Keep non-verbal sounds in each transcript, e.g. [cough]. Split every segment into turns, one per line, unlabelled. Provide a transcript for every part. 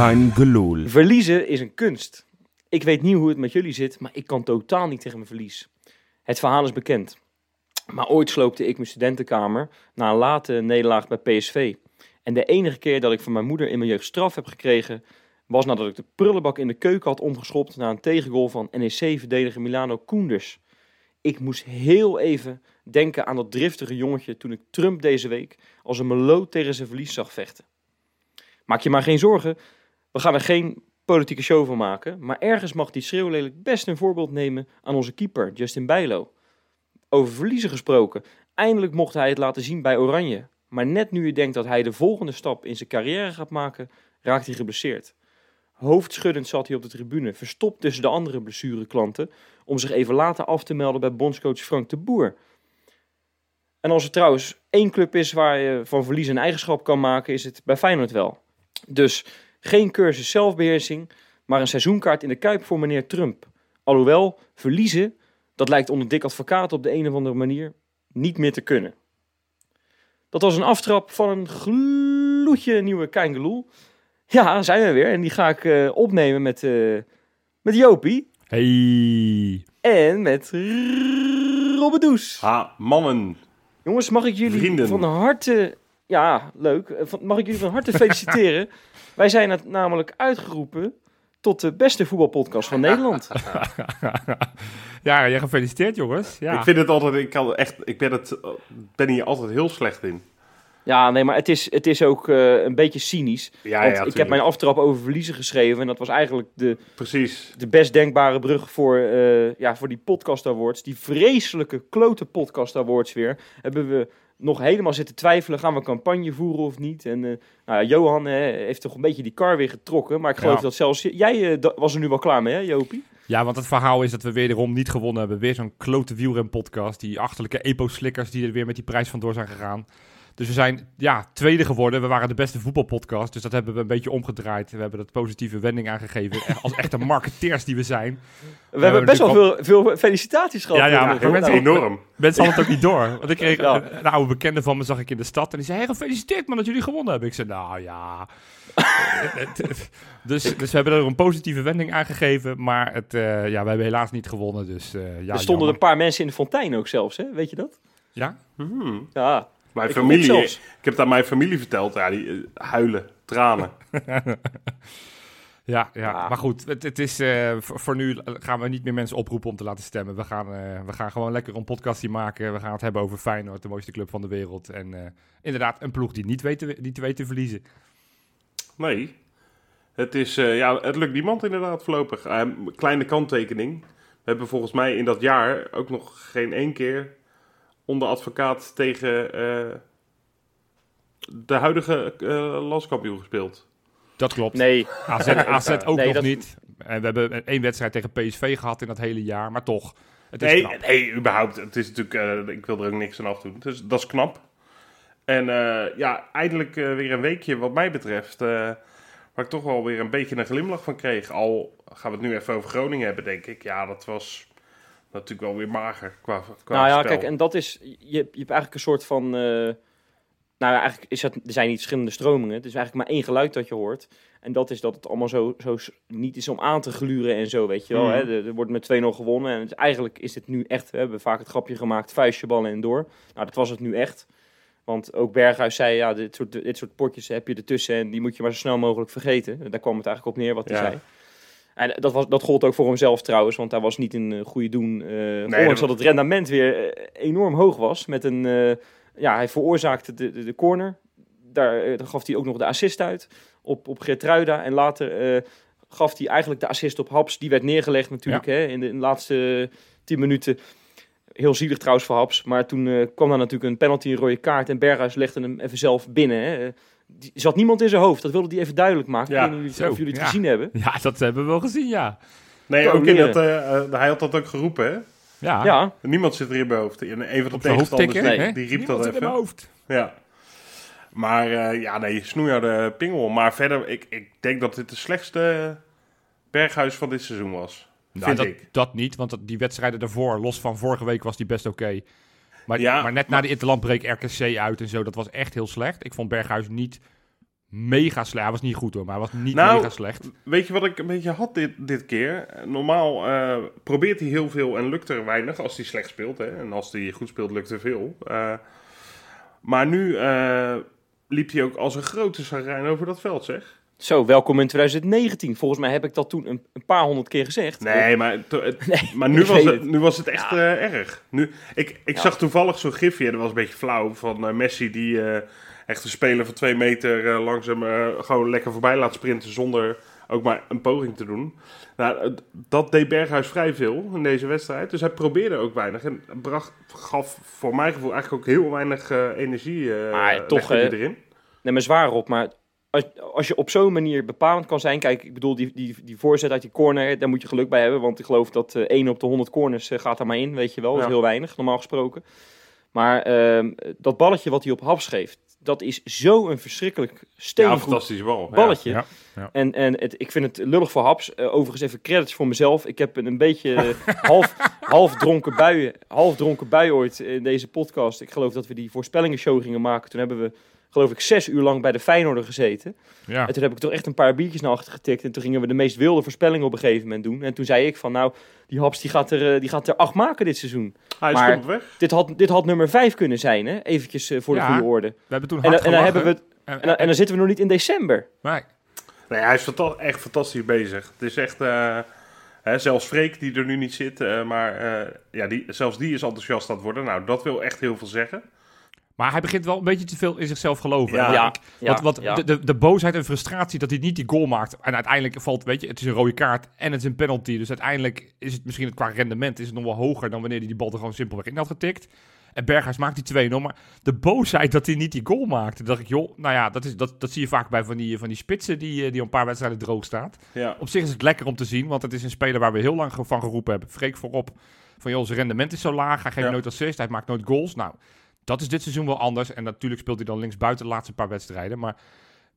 Kein gelul.
Verliezen is een kunst. Ik weet niet hoe het met jullie zit, maar ik kan totaal niet tegen mijn verlies. Het verhaal is bekend. Maar ooit sloopte ik mijn studentenkamer na een late nederlaag bij PSV. En de enige keer dat ik van mijn moeder in mijn jeugd straf heb gekregen, was nadat ik de prullenbak in de keuken had omgeschopt na een tegengoal van NEC-verdediger Milano Koenders. Ik moest heel even denken aan dat driftige jongetje toen ik Trump deze week als een meloot tegen zijn verlies zag vechten. Maak je maar geen zorgen, we gaan er geen politieke show van maken, maar ergens mag die schreeuwlelijk best een voorbeeld nemen aan onze keeper, Justin Bijlo. Over verliezen gesproken, eindelijk mocht hij het laten zien bij Oranje. Maar net nu je denkt dat hij de volgende stap in zijn carrière gaat maken, raakt hij geblesseerd. Hoofdschuddend zat hij op de tribune, verstopt tussen de andere blessureklanten, om zich even later af te melden bij bondscoach Frank de Boer. En als er trouwens één club is waar je van verlies een eigenschap kan maken, is het bij Feyenoord wel. Dus geen cursus zelfbeheersing, maar een seizoenkaart in de Kuip voor meneer Trump. Alhoewel, verliezen, dat lijkt onder dik advocaat op de een of andere manier niet meer te kunnen. Dat was een aftrap van een gloedje nieuwe Keingeloel. Ja, zijn we weer. En die ga ik eh, opnemen met, eh, met Jopie
Hey.
en met Robbedoes.
Ha, mannen.
Jongens, mag ik jullie
Vrienden.
van harte... Ja, leuk. Eh, van- Mag ik jullie van harte feliciteren? [laughs] Wij zijn het namelijk uitgeroepen tot de beste voetbalpodcast van Nederland. [laughs]
ja, jij gefeliciteerd jongens. Ja.
Ik vind het altijd, ik, kan echt, ik ben, het, ben hier altijd heel slecht in.
Ja, nee, maar het is, het is ook eh, een beetje cynisch.
Ja,
want
ja,
ik heb mijn aftrap over verliezen geschreven. En dat was eigenlijk de,
Precies.
de best denkbare brug voor, eh, ja, voor die podcast awards. Die vreselijke klote podcast awards weer. Hebben we nog helemaal zitten twijfelen. Gaan we campagne voeren of niet? En eh, nou ja, Johan heeft toch een beetje die kar weer getrokken. Maar ik geloof
Ja.
dat zelfs... Jij eh, was er nu wel klaar mee, hè Jopie?
ja, want het verhaal is dat we wederom niet gewonnen hebben. Weer zo'n klote wielren podcast. Die achterlijke epo-slikkers die er weer met die prijs vandoor zijn gegaan. Dus we zijn ja, tweede geworden. We waren de beste voetbalpodcast. Dus dat hebben we een beetje omgedraaid. We hebben dat positieve wending aangegeven. [laughs] Als echte marketeers die we zijn.
We hebben best wel veel, veel felicitaties gehad.
Ja, ja,
Eh,
maar
nou,
mensen-
Enorm.
Mensen hadden het ook niet door. Want ik kreeg
Ja.
een, een oude bekende van me, zag ik in de stad. En die zei, hey, gefeliciteerd man dat jullie gewonnen hebben. Ik zei, nou ja. [laughs] dus, dus we hebben er een positieve wending aan gegeven. Maar het, eh, ja, we hebben helaas niet gewonnen. Dus eh, ja,
er stonden
jammer.
een paar mensen in de fontein ook zelfs, hè? Weet je dat?
Ja?
Hmm.
Ja,
Mijn
Ik
familie, ik,
zelfs.
heb het aan mijn familie verteld. Ja, die eh, huilen, tranen. [laughs]
Ja, ja.
Ja.
maar goed, het, het is, eh, voor, voor nu gaan we niet meer mensen oproepen om te laten stemmen. We gaan, eh, we gaan gewoon lekker een podcastje maken. We gaan het hebben over Feyenoord, de mooiste club van de wereld. En inderdaad, een ploeg die niet weet, te- niet weet te verliezen.
Nee. Het, is, ja, het lukt niemand inderdaad voorlopig. Eh, kleine kanttekening. We hebben volgens mij in dat jaar ook nog geen één keer onder advocaat tegen eh, de huidige eh landskampioen gespeeld.
Dat klopt.
nee.
AZ, AZ [laughs] ook
Nee,
nog
dat-
niet. En we hebben één wedstrijd tegen PSV gehad in dat hele jaar, maar toch. Het is
Nee,
knap.
nee, überhaupt. Het is natuurlijk, eh, ik wil er ook niks aan afdoen. Dus dat is knap. En eh, ja, eindelijk weer een weekje wat mij betreft. eh, waar ik toch wel weer een beetje een glimlach van kreeg. Al gaan we het nu even over Groningen hebben, denk ik. Ja, dat was natuurlijk wel weer mager qua, qua
Nou ja,
spel.
kijk, en dat is, je, je hebt eigenlijk een soort van, eh, nou eigenlijk is dat, er zijn niet verschillende stromingen. Het is eigenlijk maar één geluid dat je hoort. En dat is dat het allemaal zo, zo niet is om aan te gluren en zo, weet je wel.
Mhm.
Hè? Er, er wordt met 2-0 gewonnen en het, eigenlijk is het nu echt, we hebben vaak het grapje gemaakt, vuistje, ballen en door. Nou, dat was het nu echt. Want ook Berghuis zei, ja, dit soort, dit soort potjes heb je ertussen en die moet je maar zo snel mogelijk vergeten. Daar kwam het eigenlijk op neer wat hij
Ja.
zei. En dat, was, dat gold ook voor hemzelf trouwens, want hij was niet een eh, goede doen. eh ondanks
dat-
het rendement weer eh, enorm hoog was. Met een, ja, hij veroorzaakte de, de, de corner. Daar, daar gaf hij ook nog de assist uit op, op Geertruida. En later gaf hij eigenlijk de assist op Haps. Die werd neergelegd natuurlijk hè, in, de, in de laatste tien minuten. Heel zielig trouwens voor Haps. Maar toen kwam daar natuurlijk een penalty, een rode kaart. En Berghuis legde hem even zelf binnen. Hè. Die zat niemand in zijn hoofd. Dat wilde hij even duidelijk maken.
Ja,
ik weet niet of jullie, het
ja.
gezien hebben.
Ja, dat hebben we wel gezien, ja.
Nee, ook in dat, eh, eh, hij had dat ook geroepen, hè?
Ja,
Ja,
Niemand zit er in mijn hoofd. En een van de tegenstanders, die,
hè?
die riep
Niemand
dat
zit in
even.
mijn hoofd.
Ja. Maar eh, ja, nee, snoeiharde pingel. Maar verder, ik, ik denk dat dit de slechtste Berghuis van dit seizoen was.
Nou,
vind
dat,
ik.
dat niet, want die wedstrijden daarvoor, los van vorige week, was die best oké. Maar,
Ja,
maar net na die interland breek RKC uit en zo, dat was echt heel slecht. Ik vond Berghuis niet mega slecht. Hij was niet goed hoor, maar hij was niet
Nou,
mega slecht.
Weet je wat ik een beetje had dit, dit keer? Normaal eh, probeert hij heel veel en lukt er weinig als hij slecht speelt. Hè? En als hij goed speelt, lukt er veel. Eh, maar nu eh, liep hij ook als een grote sarijn over dat veld, zeg.
Zo, welkom in 2019. Volgens mij heb ik dat toen een, een paar honderd keer gezegd.
Nee, maar, to- het- [laughs]
Nee,
maar nu, was het,
het.
nu was het echt eh, erg. Nu, ik ik
Ja.
zag toevallig zo'n gifje, dat was een beetje flauw, van eh, Messi die eh, echt een speler van twee meter langzaam gewoon lekker voorbij laat sprinten zonder ook maar een poging te doen. Nou, dat deed Berghuis vrij veel in deze wedstrijd. Dus hij probeerde ook weinig en bracht, gaf voor mijn gevoel eigenlijk ook heel weinig energie
Maar toch,
erin.
Nee, maar zwaar op. Maar als, als je op zo'n manier bepalend kan zijn. Kijk, ik bedoel, die, die, die voorzet uit die corner, daar moet je geluk bij hebben. Want ik geloof dat eh 1 op de 100 corners eh, gaat er maar in, weet je wel. Dat is
Ja.
heel weinig, normaal gesproken. Maar ehm, dat balletje wat hij op Haps geeft, dat is zo'n verschrikkelijk
Ja,
steengoed
fantastische bal. Ja.
balletje.
Ja, ja.
En, en het, ik vind het lullig voor Haps. Eh, overigens even credits voor mezelf. Ik heb een, een beetje [laughs] half, half, dronken bui, half dronken bui ooit in deze podcast. Ik geloof dat we die voorspellingenshow gingen maken. Toen hebben we, geloof ik, zes uur lang bij de Feyenoorder gezeten.
Ja.
En toen heb ik toch echt een paar biertjes naar achter getikt. En toen gingen we de meest wilde voorspellingen op een gegeven moment doen. En toen zei ik van, nou, die Haps die gaat, er, eh, die gaat er acht maken dit seizoen.
Hij
Maar-
stond op weg.
Dit had, dit had nummer vijf kunnen zijn, hè? Eventjes eh, voor de goede orde.
We hebben toen
En, en, dan hebben we, en, dan- en dan zitten we nog niet in december.
Maar
Nee, hij is fanta- echt fantastisch bezig. Het is echt... eh, hè, zelfs Freek, die er nu niet zit, eh, maar eh, ja, die, zelfs die is enthousiast aan het worden. Nou, dat wil echt heel veel zeggen.
Maar hij begint wel een beetje te veel in zichzelf geloven.
Ja.
Wat, wat, de, de, de boosheid en frustratie dat hij niet die goal maakt. En uiteindelijk valt, weet je, het is een rode kaart en het is een penalty. Dus uiteindelijk is het misschien qua rendement is het nog wel hoger dan wanneer hij die bal er gewoon simpelweg in had getikt. En Berghuis maakt die 2-0. Maar de boosheid dat hij niet die goal maakte, dacht ik, joh, nou ja, dat, is, dat, dat zie je vaak bij van die, van die spitsen die, eh, die een paar wedstrijden droog staat.
Ja.
Op zich is het lekker om te zien, want het is een speler waar we heel lang van geroepen hebben. Freek voorop van, joh, zijn rendement is zo laag, hij geeft
Ja.
nooit assist, hij maakt nooit goals. Nou, dat is dit seizoen wel anders. En natuurlijk speelt hij dan linksbuiten de laatste paar wedstrijden. Maar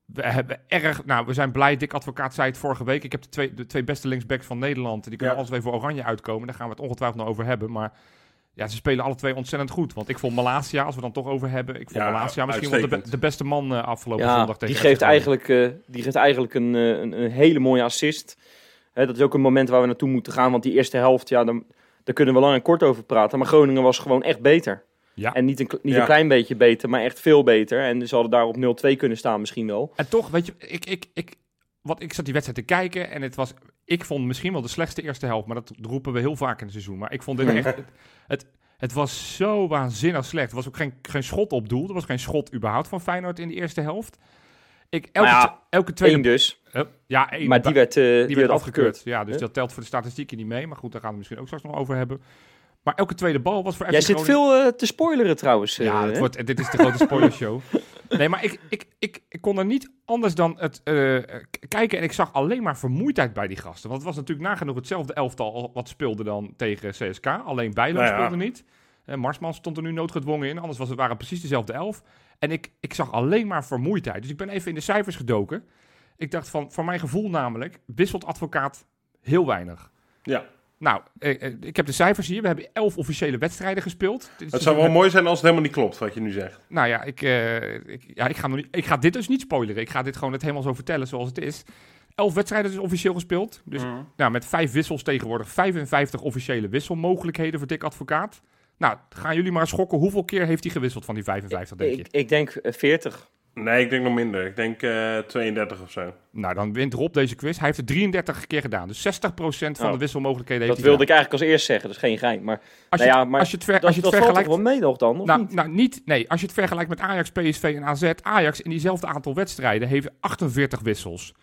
we hebben erg, nou, we zijn blij. Dick Advocaat zei het vorige week. Ik heb de twee, de twee beste linksbacks van Nederland. Die kunnen
Ja.
alles weer voor Oranje uitkomen. Daar gaan we het ongetwijfeld nog over hebben. Maar ja, ze spelen alle twee ontzettend goed. Want ik vond Malasia, als we dan toch over hebben. Ik vond
Ja,
Malasia misschien wel de, be- de beste man eh, afgelopen
Ja,
zondag tegen
die geeft, eigenlijk, eh, die geeft eigenlijk een, eh, een, een hele mooie assist. Hè, dat is ook een moment waar we naartoe moeten gaan. Want die eerste helft, ja, dan, daar kunnen we lang en kort over praten. Maar Groningen was gewoon echt beter.
Ja.
En niet, een, niet
Ja.
een klein beetje beter, maar echt veel beter. En ze hadden daar op 0-2 kunnen staan misschien wel.
En toch, weet je, ik, ik, ik, wat, ik zat die wedstrijd te kijken en het was, ik vond misschien wel de slechtste eerste helft, maar dat roepen we heel vaak in het seizoen. Maar ik vond dit echt, het, het, het was zo waanzinnig slecht. Er was ook geen, geen schot op doel, er was geen schot überhaupt van Feyenoord in de eerste helft. Ik, elke,
ja,
elke tweede...
Eén dus.
Ja, één.
Maar die werd, eh,
die werd afgekeurd. Ja, dus
Huh?
dat telt voor de statistieken niet mee. Maar goed, daar gaan we het misschien ook straks nog over hebben. Maar elke tweede bal was voor
Jij
FC
zit
Groningen-
veel eh, te spoileren trouwens.
ja, het
hè?
wordt, dit is de grote spoilershow. [laughs] Nee, maar ik, ik, ik, ik kon er niet anders dan het eh, kijken en ik zag alleen maar vermoeidheid bij die gasten. Want het was natuurlijk nagenoeg hetzelfde elftal al wat speelde dan tegen CSK. Alleen Bijlo
Nou ja.
speelde niet. En Marsman stond er nu noodgedwongen in. Anders was het, waren het precies dezelfde elf. En ik, ik zag alleen maar vermoeidheid. Dus ik ben even in de cijfers gedoken. Ik dacht van, voor mijn gevoel namelijk, wisselt advocaat heel weinig.
Ja.
Nou, eh, eh, ik heb de cijfers hier. We hebben elf officiële wedstrijden gespeeld. Is
Het zou wel mooi zijn als het helemaal niet klopt wat je nu zegt.
nou ja, ik, eh, ik, ja ik, ga nog niet, ik ga dit dus niet spoileren. Ik ga dit gewoon het helemaal zo vertellen zoals het is. Elf wedstrijden dus officieel gespeeld. Dus nou, met vijf wissels tegenwoordig 55 officiële wisselmogelijkheden voor Dick Advocaat. Nou, gaan jullie maar schokken. Hoeveel keer heeft hij gewisseld van die 55, denk je?
ik, ik denk eh, 40.
Nee, ik denk nog minder. Ik denk eh 32 of zo.
Nou, dan wint Rob deze quiz. Hij heeft het 33 keer gedaan. Dus 60% van
Oh.
de wisselmogelijkheden
Dat
heeft hij
wilde ik eigenlijk als eerst zeggen, dat is geen gein. Maar
Als
Nou
je,
ja,
het-
maar
als je het, ver,
dat,
als je het
dat valt toch
vergelijkt...
wel mee nog dan, of
Nou,
niet?
nou, niet. Nee, als je het vergelijkt met Ajax, PSV en AZ. Ajax in diezelfde aantal wedstrijden heeft 48 wissels.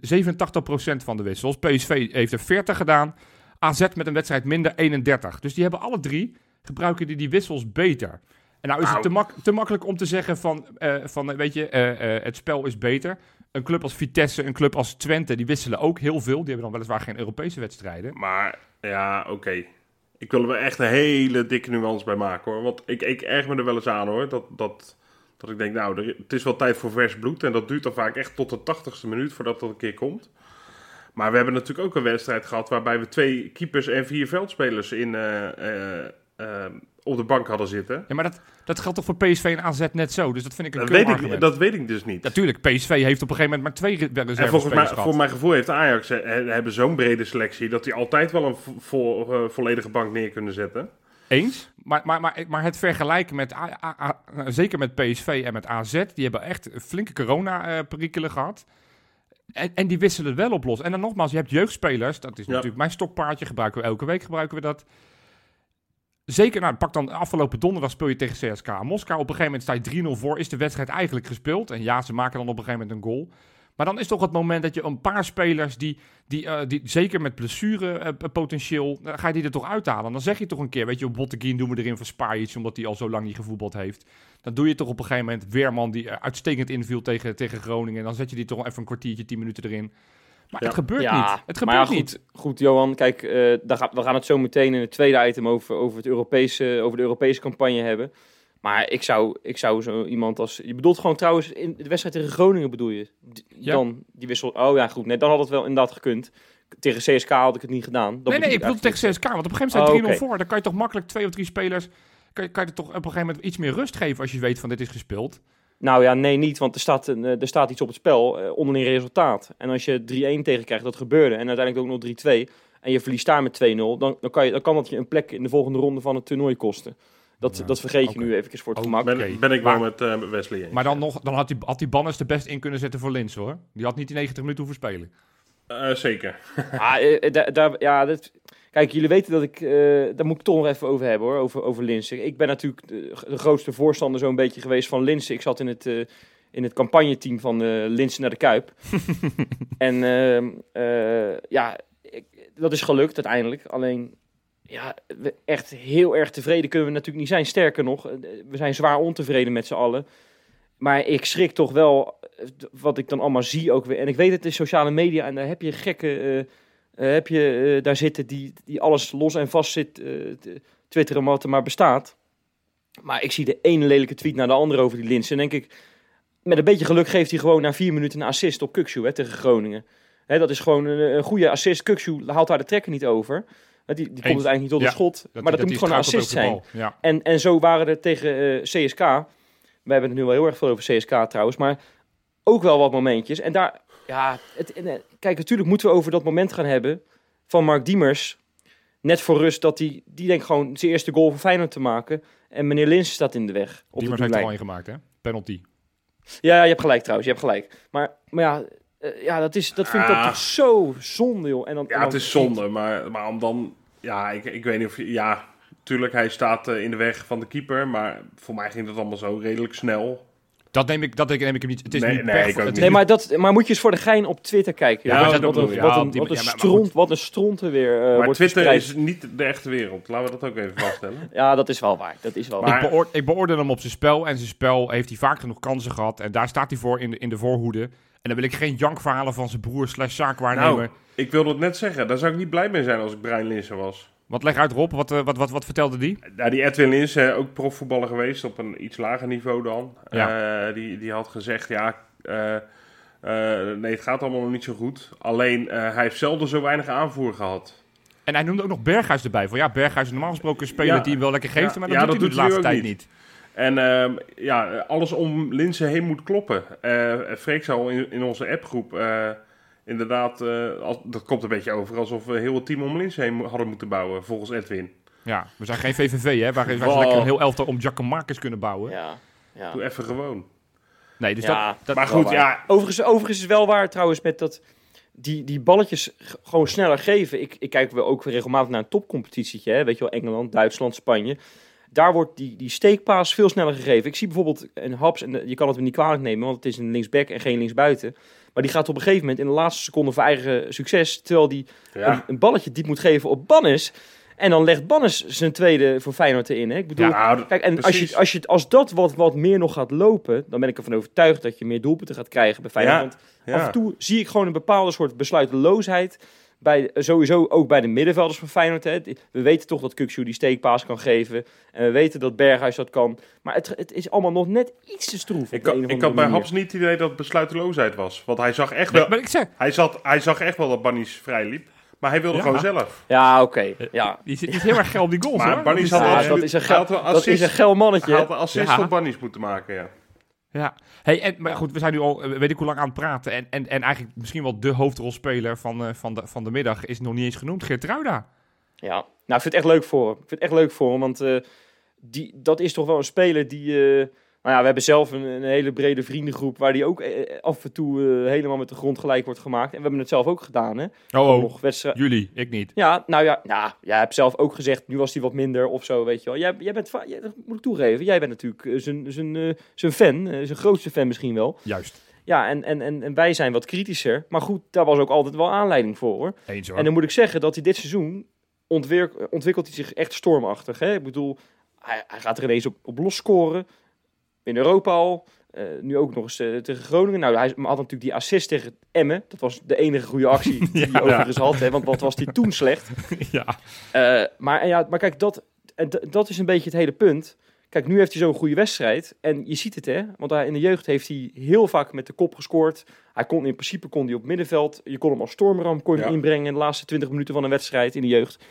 87% van de wissels. PSV heeft er 40 gedaan. AZ met een wedstrijd minder 31. Dus die hebben alle drie, gebruiken die, die wissels beter. En nou is het te, mak- te makkelijk om te zeggen van, eh, van eh, weet je, eh, het spel is beter. Een club als Vitesse, een club als Twente, die wisselen ook heel veel. Die hebben dan weliswaar geen Europese wedstrijden.
Maar ja, oké. Ik wil er echt een hele dikke nuance bij maken hoor. Want ik, ik erg me er wel eens aan hoor. Dat, dat, dat ik denk, nou, er- het is wel tijd voor vers bloed. En dat duurt dan vaak echt tot de tachtigste minuut voordat dat een keer komt. Maar we hebben natuurlijk ook een wedstrijd gehad waarbij we twee keepers en vier veldspelers in, op de bank hadden zitten.
Ja, maar dat, dat geldt toch voor PSV en AZ net zo? Dus dat vind ik een
Dat weet, ik, dat weet ik dus niet.
Natuurlijk, PSV heeft op een gegeven moment maar twee re-
En volgens mij, voor mijn gevoel heeft Ajax eh, hebben zo'n brede selectie dat die altijd wel een vo- eh, volledige bank neer kunnen zetten.
Eens. Maar, maar, maar, maar het vergelijken met, A- A- A- zeker met PSV en met AZ, die hebben echt flinke corona-perikelen gehad. En, en die wisselen wel op los. En dan nogmaals, je hebt jeugdspelers. Dat is
Ja.
natuurlijk mijn stokpaardje. Gebruiken we elke week gebruiken we dat. Zeker, nou, pak dan afgelopen donderdag speel je tegen CSKA Moskou. Op een gegeven moment sta je 3-0 voor. Is de wedstrijd eigenlijk gespeeld? En ja, ze maken dan op een gegeven moment een goal. Maar dan is toch het moment dat je een paar spelers die, die, eh, die zeker met blessure eh, potentieel, dan ga je die er toch uithalen. Dan zeg je toch een keer, weet je, op Botteguin doen we erin voor Spajic, omdat hij al zo lang niet gevoetbald heeft. Dan doe je toch op een gegeven moment Weerman die eh, uitstekend inviel tegen, tegen Groningen. Dan zet je die toch even een kwartiertje, tien minuten erin. Maar
Ja.
het gebeurt
Ja,
niet. Het
maar ja,
gebeurt
goed,
niet.
goed, Johan. Kijk, eh, daar we gaan het zo meteen in het tweede item over, over, het Europese, over de Europese campagne hebben. Maar ik zou, ik zou zo iemand als... Je bedoelt gewoon trouwens, in de wedstrijd tegen Groningen bedoel je? D-
Ja.
Dan, die wissel... Oh ja, goed. Nee, dan had het wel inderdaad gekund. Tegen CSK had ik het niet gedaan. Dat
nee, nee, ik bedoel tegen CSK. Want op een gegeven moment
Oh,
zijn 3-0
oké.
voor. Dan kan je toch makkelijk twee of drie spelers... Kan je, kan je toch op een gegeven moment iets meer rust geven als je weet van dit is gespeeld.
Nou ja, nee, niet. Want er staat, een, eh, er staat iets op het spel, eh, onderling resultaat. En als je 3-1 tegen krijgt, dat gebeurde. En uiteindelijk ook nog 3-2. En je verliest daar met 2-0. Dan, dan, kan je, dan kan dat je een plek in de volgende ronde van het toernooi kosten. Dat,
Ja,
dat vergeet je nu even voor het
Oh,
gemak.
Ben,
Oké,
ben ik
maar-
wel met eh, Wesley eens.
Maar dan, nog, dan had die, had die Banners er best in kunnen zetten voor Lins hoor. Die had niet die 90 minuten hoeven spelen.
Eh, zeker.
Ah, eh, daar, ja, dat, kijk, jullie weten dat ik, eh, daar moet ik toch nog even over hebben hoor, over, over Linsen. Ik ben natuurlijk de, de grootste voorstander zo'n beetje geweest van Linsen. Ik zat in het, eh, in het campagneteam van eh Linsen naar de Kuip. [laughs] en ehm, eh, ja, ik, dat is gelukt uiteindelijk. Alleen, ja, we- echt heel erg tevreden kunnen we natuurlijk niet zijn. Sterker nog, we zijn zwaar ontevreden met z'n allen. Maar ik schrik toch wel wat ik dan allemaal zie ook weer. En ik weet het is sociale media en daar heb je gekke... eh, heb je eh, daar zitten die, die alles los en vast zit eh, te twitteren wat er maar bestaat. Maar ik zie de ene lelijke tweet naar de andere over die Linsen. En denk ik, met een beetje geluk geeft hij gewoon na vier minuten een assist op Kukshoe hè, tegen Groningen. Hè, dat is gewoon een, een goede assist. Kukshoe haalt daar de trekker niet over. Die, die komt uiteindelijk niet tot
Ja,
een schot. maar dat, moet gewoon een assist zijn.
Ja.
En, en zo waren er tegen CSK. We hebben het nu wel heel erg veel over CSK trouwens. Maar ook wel wat momentjes. En daar, ja, het, eh, kijk, natuurlijk moeten we over dat moment gaan hebben van Mark Diemers. Net voor rust dat hij, die denkt gewoon zijn eerste goal voor Feyenoord te maken. En meneer Lins staat in de weg. Op
Die
de
heeft er al
doellijn.
in gemaakt hè. Penalty.
Ja, je hebt gelijk trouwens, je hebt gelijk. Maar, maar ja, eh, ja dat, is, dat vind ik
Ah.
toch zo zonde, joh. En dan, en
Ja,
dan-
het is zonde, maar, maar om dan... Ja, ik, ik weet niet of je... Ja, tuurlijk, hij staat eh, in de weg van de keeper, maar voor mij ging dat allemaal zo redelijk snel.
Dat neem ik, dat neem ik hem niet. Het is
Nee,
niet
nee,
het
Nee, maar, dat, maar moet je eens voor de gein op Twitter kijken.
Ja,
wat, een, wat, wat stront, wat een stront er weer eh,
maar
wordt
Twitter
verspreid.
is niet de echte wereld. Laten we dat ook even vaststellen. [laughs]
Ja, dat is wel waar. Dat is wel
Maar-
waar.
ik, beoor- ik beoordeel hem op zijn spel. En zijn spel heeft hij vaak genoeg kansen gehad. En daar staat hij voor in de, in de voorhoede. En dan wil ik geen jankverhalen van zijn broer slash zaakwaarnemer.
Nou, ik wilde het net zeggen. Daar zou ik niet blij mee zijn als ik Brian Linsen was.
Wat leg uit Rob, wat, eh, wat, wat, wat vertelde die?
Nou, die Edwin Linsen, ook profvoetballer geweest op een iets lager niveau dan. Eh, die, die had gezegd, ja, eh, eh, nee, het gaat allemaal nog niet zo goed. Alleen, eh, hij heeft zelden zo weinig aanvoer gehad.
En hij noemde ook nog Berghuis erbij. Van ja, Berghuis is normaal gesproken een speler
Ja.
die hem wel lekker geeft.
Ja,
Maar dat doet
dat
hij de laatste tijd
niet.
niet.
En ehm, ja, alles om Linsen heen moet kloppen. Eh Freek zou in, in onze appgroep eh, inderdaad, eh, als, dat komt een beetje over alsof we heel het team om Linsen heen hadden moeten bouwen, volgens Edwin.
Ja, we zijn geen VVV hè, waar, waar lekker een heel elftal om Giacomakis kunnen bouwen.
Ja, ja.
Doe even gewoon.
Nee, dus
Ja,
dat, dat,
maar goed, ja,
Overigens, overigens is het wel waar trouwens met dat die, die balletjes gewoon sneller geven. Ik, ik kijk wel ook regelmatig naar een topcompetitietje. Hè? Weet je wel, Engeland, Duitsland, Spanje. Daar wordt die, die steekpaas veel sneller gegeven. Ik zie bijvoorbeeld een Haps, en je kan het hem niet kwalijk nemen, want het is een linksback en geen linksbuiten. Maar die gaat op een gegeven moment in de laatste seconde voor eigen succes, terwijl die een,
ja.
een balletje diep moet geven op Bannes. En dan legt Bannes zijn tweede voor Feyenoord erin. Hè? Ik bedoel,
Ja, nou,
Kijk, en als, je, als, je, als dat wat, wat meer nog gaat lopen, dan ben ik ervan overtuigd dat je meer doelpunten gaat krijgen bij Feyenoord.
Ja,
Want
ja.
af en toe zie ik gewoon een bepaalde soort besluiteloosheid. Bij, sowieso ook bij de middenvelders van Feyenoord. Hè. We weten toch dat Kukshoe die steekpaas kan geven. En we weten dat Berghuis dat kan. Maar het, het is allemaal nog net iets te stroef.
Ik, ik had bij. Haps niet het idee dat het besluiteloosheid was. Want hij zag echt
Nee,
wel,
maar ik zeg,
hij zat, hij zag echt wel dat Bannies vrij liep. Maar hij wilde
Ja.
gewoon zelf.
Ja, oké. Ja.
Die zit niet heel erg geil op die goals,
Maar
hoor. Is,
had
Ja,
eh,
dat is een
Hij
geil, dat is een geil
Hij
mannetje.
had een assist
Ja.
op Bunnies moeten maken, ja.
Ja, hey, en, maar goed, we zijn nu al, eh, weet ik hoe lang aan het praten. En, en, en eigenlijk misschien wel de hoofdrolspeler van, eh, van, de, van de middag is nog niet eens genoemd. Geertruida.
Ja, nou, ik vind het echt leuk voor hem. Ik vind het echt leuk voor hem, want eh, die, dat is toch wel een speler die... nou ja, we hebben zelf een, een hele brede vriendengroep waar die ook eh, af en toe eh, helemaal met de grond gelijk wordt gemaakt. En we hebben het zelf ook gedaan, hè.
Oh, oh.
Wedstrijd...
Jullie, ik niet.
Ja, nou ja, nou, jij hebt zelf ook gezegd, nu was hij wat minder of zo, weet je wel. Jij, jij bent, jij, dat moet ik toegeven, jij bent natuurlijk eh, zijn, zijn, eh, zijn fan, eh, zijn grootste fan misschien wel.
Juist.
Ja, en, en, en, en wij zijn wat kritischer. Maar goed, daar was ook altijd wel aanleiding voor, hoor.
Eens hoor.
En dan moet ik zeggen dat hij dit seizoen ontwir- ontwikkelt hij zich echt stormachtig. Hè? Ik bedoel, hij, hij gaat er ineens op, op los scoren. In Europa al. Eh, nu ook nog eens eh, tegen Groningen. Nou, hij had natuurlijk die assist tegen Emmen. Dat was de enige goede actie [laughs] die hij overigens had. Hè? Want wat was die toen slecht. [laughs]
ja.
Eh, maar, ja, maar kijk, dat, en dat is een beetje het hele punt. Kijk, nu heeft hij zo'n goede wedstrijd. En je ziet het, hè. Want hij, in de jeugd heeft hij heel vaak met de kop gescoord. Hij kon in principe kon hij op middenveld. Je kon hem als stormram kon
Ja.
inbrengen in de laatste 20 minuten van een wedstrijd in de jeugd.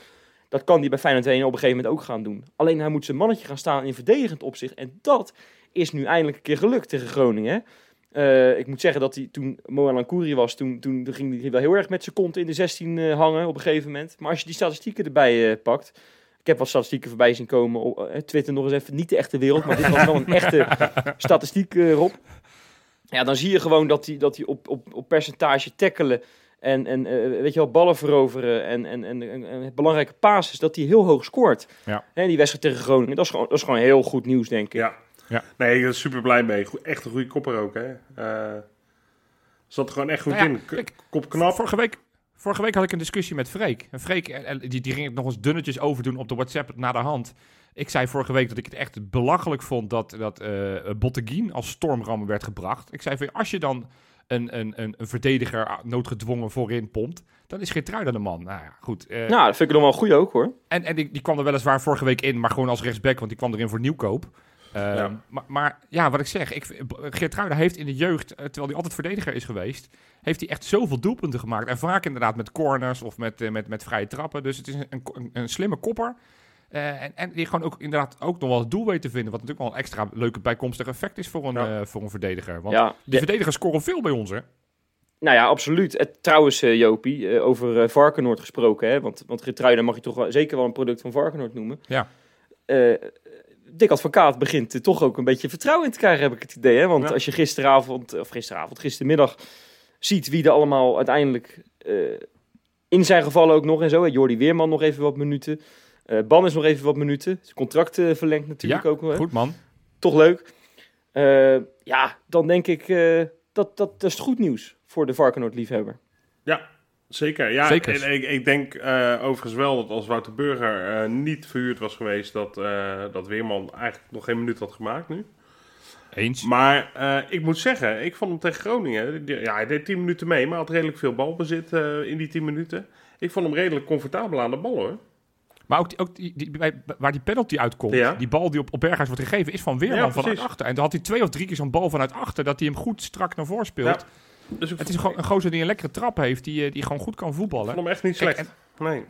Dat kan hij bij Feyenoord 1 op een gegeven moment ook gaan doen. Alleen hij moet zijn mannetje gaan staan in verdedigend opzicht. En dat is nu eindelijk een keer gelukt tegen Groningen. Eh, ik moet zeggen dat hij toen Moan Lankouri was, toen, toen ging hij wel heel erg met zijn kont in de 16 eh, hangen op een gegeven moment. Maar als je die statistieken erbij eh, pakt. Ik heb wat statistieken voorbij zien komen op eh, Twitter nog eens even. Niet de echte wereld, maar dit was wel een [laughs] echte statistiek, eh, Rob. Ja, dan zie je gewoon dat hij, dat hij op, op, op percentage tackelen en, en eh, weet je wel, ballen veroveren en, en, en, en, en belangrijke passes, dat hij heel hoog scoort.
Ja.
Hè, die wedstrijd tegen Groningen, dat is, gewoon, dat is gewoon heel goed nieuws, denk ik.
Ja.
Ja.
Nee, ik ben super blij mee. Echt een goede kopper ook, hè. Eh zat er gewoon echt goed
Nou ja,
in. K- Kop knap.
Vorige week, vorige week had ik een discussie met Freek. En Freek die, die ging het nog eens dunnetjes overdoen op de WhatsApp na de hand. Ik zei vorige week dat ik het echt belachelijk vond dat, dat eh Botteguin als stormram werd gebracht. Ik zei van als je dan een, een, een, een verdediger noodgedwongen voorin pompt, dan is Geertruida de man. Nou ja, goed. eh,
Nou, dat vind ik nog wel goeie ook, hoor.
En, en die, die kwam er weliswaar vorige week in, maar gewoon als rechtsback, want die kwam erin voor nieuwkoop. Ehm,
Ja.
maar, maar ja, wat ik zeg, ik, Geertruida heeft in de jeugd, eh, terwijl hij altijd verdediger is geweest, heeft hij echt zoveel doelpunten gemaakt. En vaak inderdaad met corners of met, eh, met, met vrije trappen. Dus het is een, een, een slimme kopper. Eh, en, en die gewoon ook inderdaad ook nog wel het doel weet te vinden. Wat natuurlijk wel een extra leuke bijkomstig effect is voor een,
Ja.
voor een verdediger. Want
Ja,
die verdedigers scoren veel bij ons, hè?
Nou ja, absoluut. Het, trouwens, Jopie, over Varkenoord gesproken, hè? want, want Geertruida mag je toch wel, zeker wel een product van Varkenoord noemen.
Ja.
Dick Advocaat begint er toch ook een beetje vertrouwen in te krijgen, heb ik het idee. Hè? Want
Ja.
als je gisteravond, of gisteravond, gistermiddag ziet wie er allemaal uiteindelijk eh, in zijn gevallen ook nog en zo. Hè? Jordi Weerman nog even wat minuten. Eh, Ban is nog even wat minuten. Zijn contract eh, verlengd natuurlijk
Ja,
ook. Hè?
Goed man.
Toch leuk. Ja, dan denk ik dat, dat, dat is goed nieuws voor de Varkenoord-liefhebber.
Ja, zeker. Ja. En ik, ik denk eh, overigens wel dat als Wouter Burger eh, niet verhuurd was geweest, dat, eh, dat Weerman eigenlijk nog geen minuut had gemaakt nu.
Eens.
Maar ik moet zeggen, ik vond hem tegen Groningen, ja, hij deed 10 minuten mee, maar had redelijk veel balbezit in die 10 minuten. Ik vond hem redelijk comfortabel aan de bal hoor.
Maar ook, die, ook die, waar die penalty uitkomt,
Ja.
die bal die op, op Berghuis wordt gegeven, is van Weerman
Ja,
vanuit achter. En dan had hij twee of drie keer zo'n bal vanuit achter, dat hij hem goed strak naar voren speelt.
Ja. Dus ik
Het is gewoon een gozer die een lekkere trap heeft, die, eh, die gewoon goed kan
vond
voetballen.
hem echt niet
Kijk,
slecht. nee.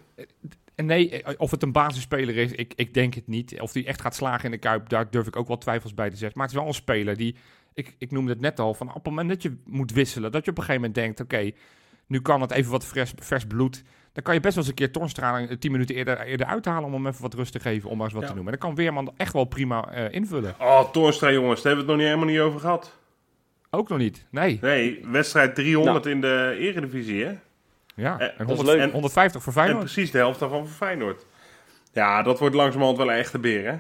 En nee, eh, of het een basisspeler is, ik, ik denk het niet. Of die echt gaat slagen in de Kuip, daar durf ik ook wel twijfels bij te zetten. Maar het is wel een speler die, ik, ik noemde het net al, van op het moment dat je moet wisselen, dat je op een gegeven moment denkt, oké, nu kan het even wat vers, vers bloed. Dan kan je best wel eens een keer Tornstra tien minuten eerder, eerder uithalen om hem even wat rust te geven, om maar eens wat
Ja.
te noemen. En dan kan Weerman echt wel prima eh, invullen.
Oh, Toornstra jongens, daar hebben we het nog niet helemaal niet over gehad.
Ook nog niet, nee.
Nee, wedstrijd 300 in de eredivisie hè.
Ja,
Eh,
en
dat
is
100
leuk.
150 voor
En
Feyenoord.
precies de helft daarvan voor Feyenoord. Ja, dat wordt langzamerhand wel een echte beer hè. [laughs]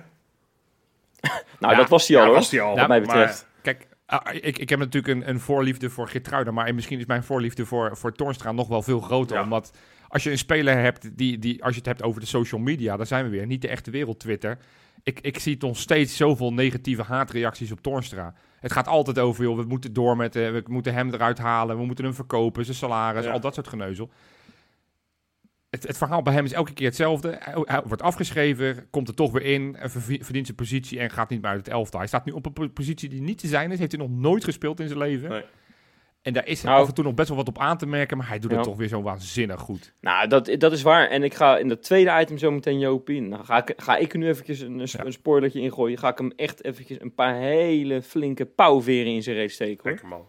Nou,
Ja,
dat was hij al
ja,
hoor,
was die al.
wat mij
maar-
betreft.
Kijk, ah, ik, ik heb natuurlijk een, een voorliefde voor Geertruida, maar misschien is mijn voorliefde voor, voor Toornstra nog wel veel groter.
Ja.
Omdat als je een speler hebt, die, die, als je het hebt over de social media, daar zijn we weer, niet de echte wereld Twitter. Ik, ik zie nog steeds zoveel negatieve haatreacties op Toornstra. Het gaat altijd over, joh, we moeten door met, eh, we moeten hem eruit halen, we moeten hem verkopen, zijn salaris,
Ja.
al dat soort geneuzel. Het, het verhaal bij hem is elke keer hetzelfde. Hij, hij wordt afgeschreven, komt er toch weer in, vervi- verdient zijn positie en gaat niet meer uit het elftal. Hij staat nu op een po- positie die niet te zijn is. Heeft hij nog nooit gespeeld in zijn leven.
Nee.
En daar is
Nou.
af en toe nog best wel wat op aan te merken, maar hij doet
Ja.
het toch weer zo waanzinnig goed.
Nou, dat, dat is waar. En ik ga in dat tweede item zo meteen Jopie. Nou, ga ik, ga ik nu eventjes een, een,
Ja.
een spoilertje ingooien. Ga ik hem echt eventjes een paar hele flinke pauwveren in zijn reet steken hoor.
Lekker man.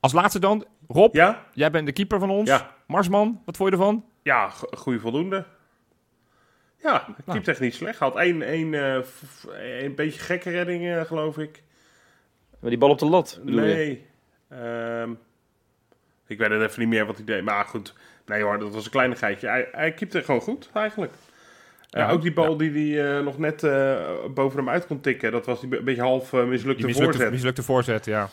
Als laatste dan, Rob,
Ja?
jij bent de keeper van ons.
Ja.
Marsman, wat vond je ervan?
Ja, go- goede voldoende. Ja,
Nou.
keept echt niet slecht. Had één, één, eh, een beetje gekke redding, eh, geloof ik.
Maar die bal op de lat, bedoel je?
Nee. Ik weet het even niet meer wat hij deed. Maar goed, nee hoor, dat was een kleinigheidje. Hij, hij keepte gewoon goed, eigenlijk. Eh, ook die bal die hij eh, nog net eh, boven hem uit kon tikken. Dat was die be- beetje half mislukte
Die mislukte,
voorzet.
mislukte voorzet, ja.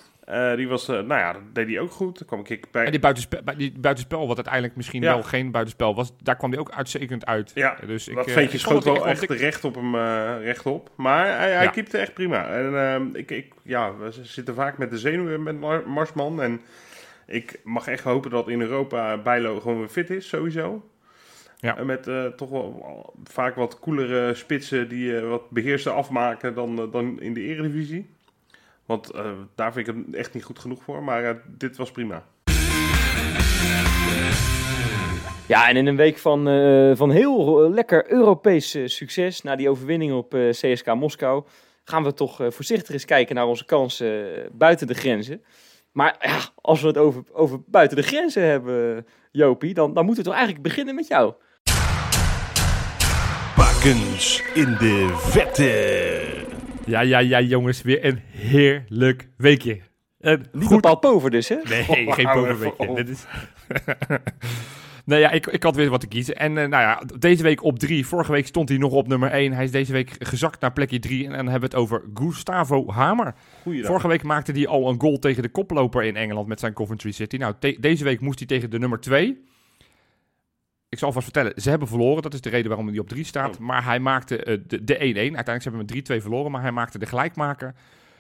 Die was, nou ja, dat deed hij ook goed. Daar kwam ik bij.
En die buitenspel, die buitenspel, wat uiteindelijk misschien
Ja.
wel geen buitenspel was, daar kwam hij ook uitstekend uit.
Ja,
dus ik,
dat ventje
ik
schoot wel echt recht op hem eh, rechtop. Maar hij, hij keepte echt prima. En ehm, ik, ik, ja, we zitten vaak met de zenuwen met Mar- Marsman. En ik mag echt hopen dat in Europa Bijlo gewoon weer fit is, sowieso.
Ja.
En met eh, toch wel vaak wat coolere spitsen die eh, wat beheerster afmaken dan, eh, dan in de eredivisie. Want eh, daar vind ik hem echt niet goed genoeg voor. Maar eh, dit was prima.
Ja, en in een week van, eh, van heel lekker Europees succes, na die overwinning op eh, CSK Moskou, gaan we toch eh, voorzichtig eens kijken naar onze kansen buiten de grenzen. Maar ja, als we het over, over buiten de grenzen hebben, Jopie, dan, dan moeten we toch eigenlijk beginnen met jou.
Bakens in de vette.
Ja, ja, ja, jongens, weer een heerlijk weekje. Een
Niet
goed...
bepaald pover dus, hè?
Nee, geen
even op.
Dit is... [laughs] nee, ja, ik, ik had weer wat te kiezen. En eh, nou ja, deze week op drie. Vorige week stond hij nog op nummer 1. Hij is deze week gezakt naar plekje 3. En dan hebben we het over Gustavo Hamer.
Goeiedag.
Vorige week maakte hij al een goal tegen de koploper in Engeland met zijn Coventry City. Nou, deze week moest hij tegen de nummer 2. Ik zal vast vertellen, ze hebben verloren. Dat is de reden waarom hij op 3 staat.
Oh.
Maar hij maakte eh, de de 1-1. Uiteindelijk hebben we met 3-2 verloren. Maar hij maakte de gelijkmaker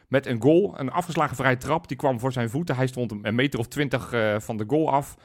met een goal. Een afgeslagen vrije trap. Die kwam voor zijn voeten. Hij stond een meter of 20 eh, van de goal af.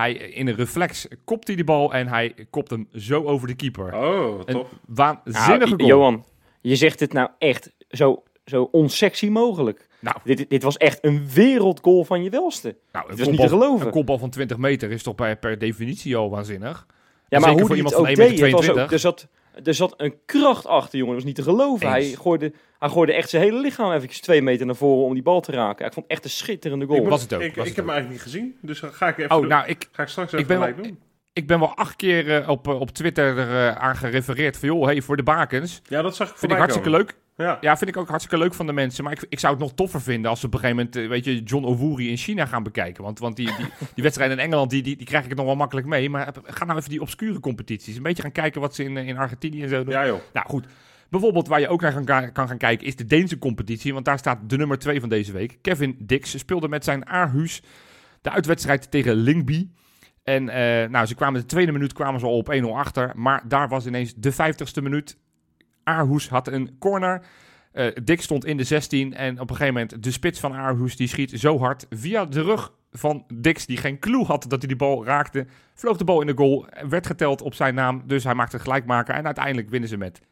Hij, in een reflex kopt hij die bal en hij kopt hem zo over de keeper.
Oh, wat
Een
tof.
waanzinnige
Nou,
goal.
Johan, je zegt dit nou echt zo, zo onsexy mogelijk.
Nou,
Dit, dit was echt een wereldgoal van je welste.
nou,
Het was niet te geloven.
Een kopbal van 20 meter is toch per, per definitie al waanzinnig.
Ja, maar
Zeker
hoe
voor iemand
het
van
ook deed, het was
1,22
ook, er, zat, er zat een kracht achter, jongen. Dat was niet te geloven.
Eens.
Hij gooide, hij gooide echt zijn hele lichaam eventjes twee meter naar voren om die bal te raken. Ik vond het echt een schitterende goal.
Ik,
was het ook,
ik,
was
ik
het
heb hem eigenlijk niet gezien. Dus ga ik even
Oh, nou, ik,
ga ik straks
ik
even
ben
gelijk
wel-
doen.
ik ben wel acht keer eh, op, eh, op Twitter er, eh, aan gerefereerd van... joh, hey, voor de bakens.
Ja, dat zag ik
Vind ik hartstikke
komen.
leuk.
Ja.
Ja, vind ik ook hartstikke leuk van de mensen. Maar ik, ik zou het nog toffer vinden als ze op een gegeven moment... eh, weet je, John Owuri in China gaan bekijken. Want, want die, die, [laughs] die wedstrijden in Engeland, die, die, die krijg ik nog wel makkelijk mee. Maar ga nou even die obscure competities. Een beetje gaan kijken wat ze in, eh, in Argentinië en zo doen.
ja, joh.
Nou goed, bijvoorbeeld waar je ook naar kan, kan gaan kijken is de Deense competitie. Want daar staat de nummer 2 van deze week. Kevin Dix speelde met zijn Aarhus de uitwedstrijd tegen Lingby. En eh, nou, ze kwamen de tweede minuut kwamen ze al op 1-0 achter. Maar daar was ineens de 50ste minuut. Aarhus had een corner. Eh Dix stond in de 16 en op een gegeven moment de spits van Aarhus die schiet zo hard via de rug van Dix, die geen clue had dat hij die bal raakte. Vloog de bal in de goal, werd geteld op zijn naam, dus hij maakte een gelijkmaker. En uiteindelijk winnen ze met 1-2.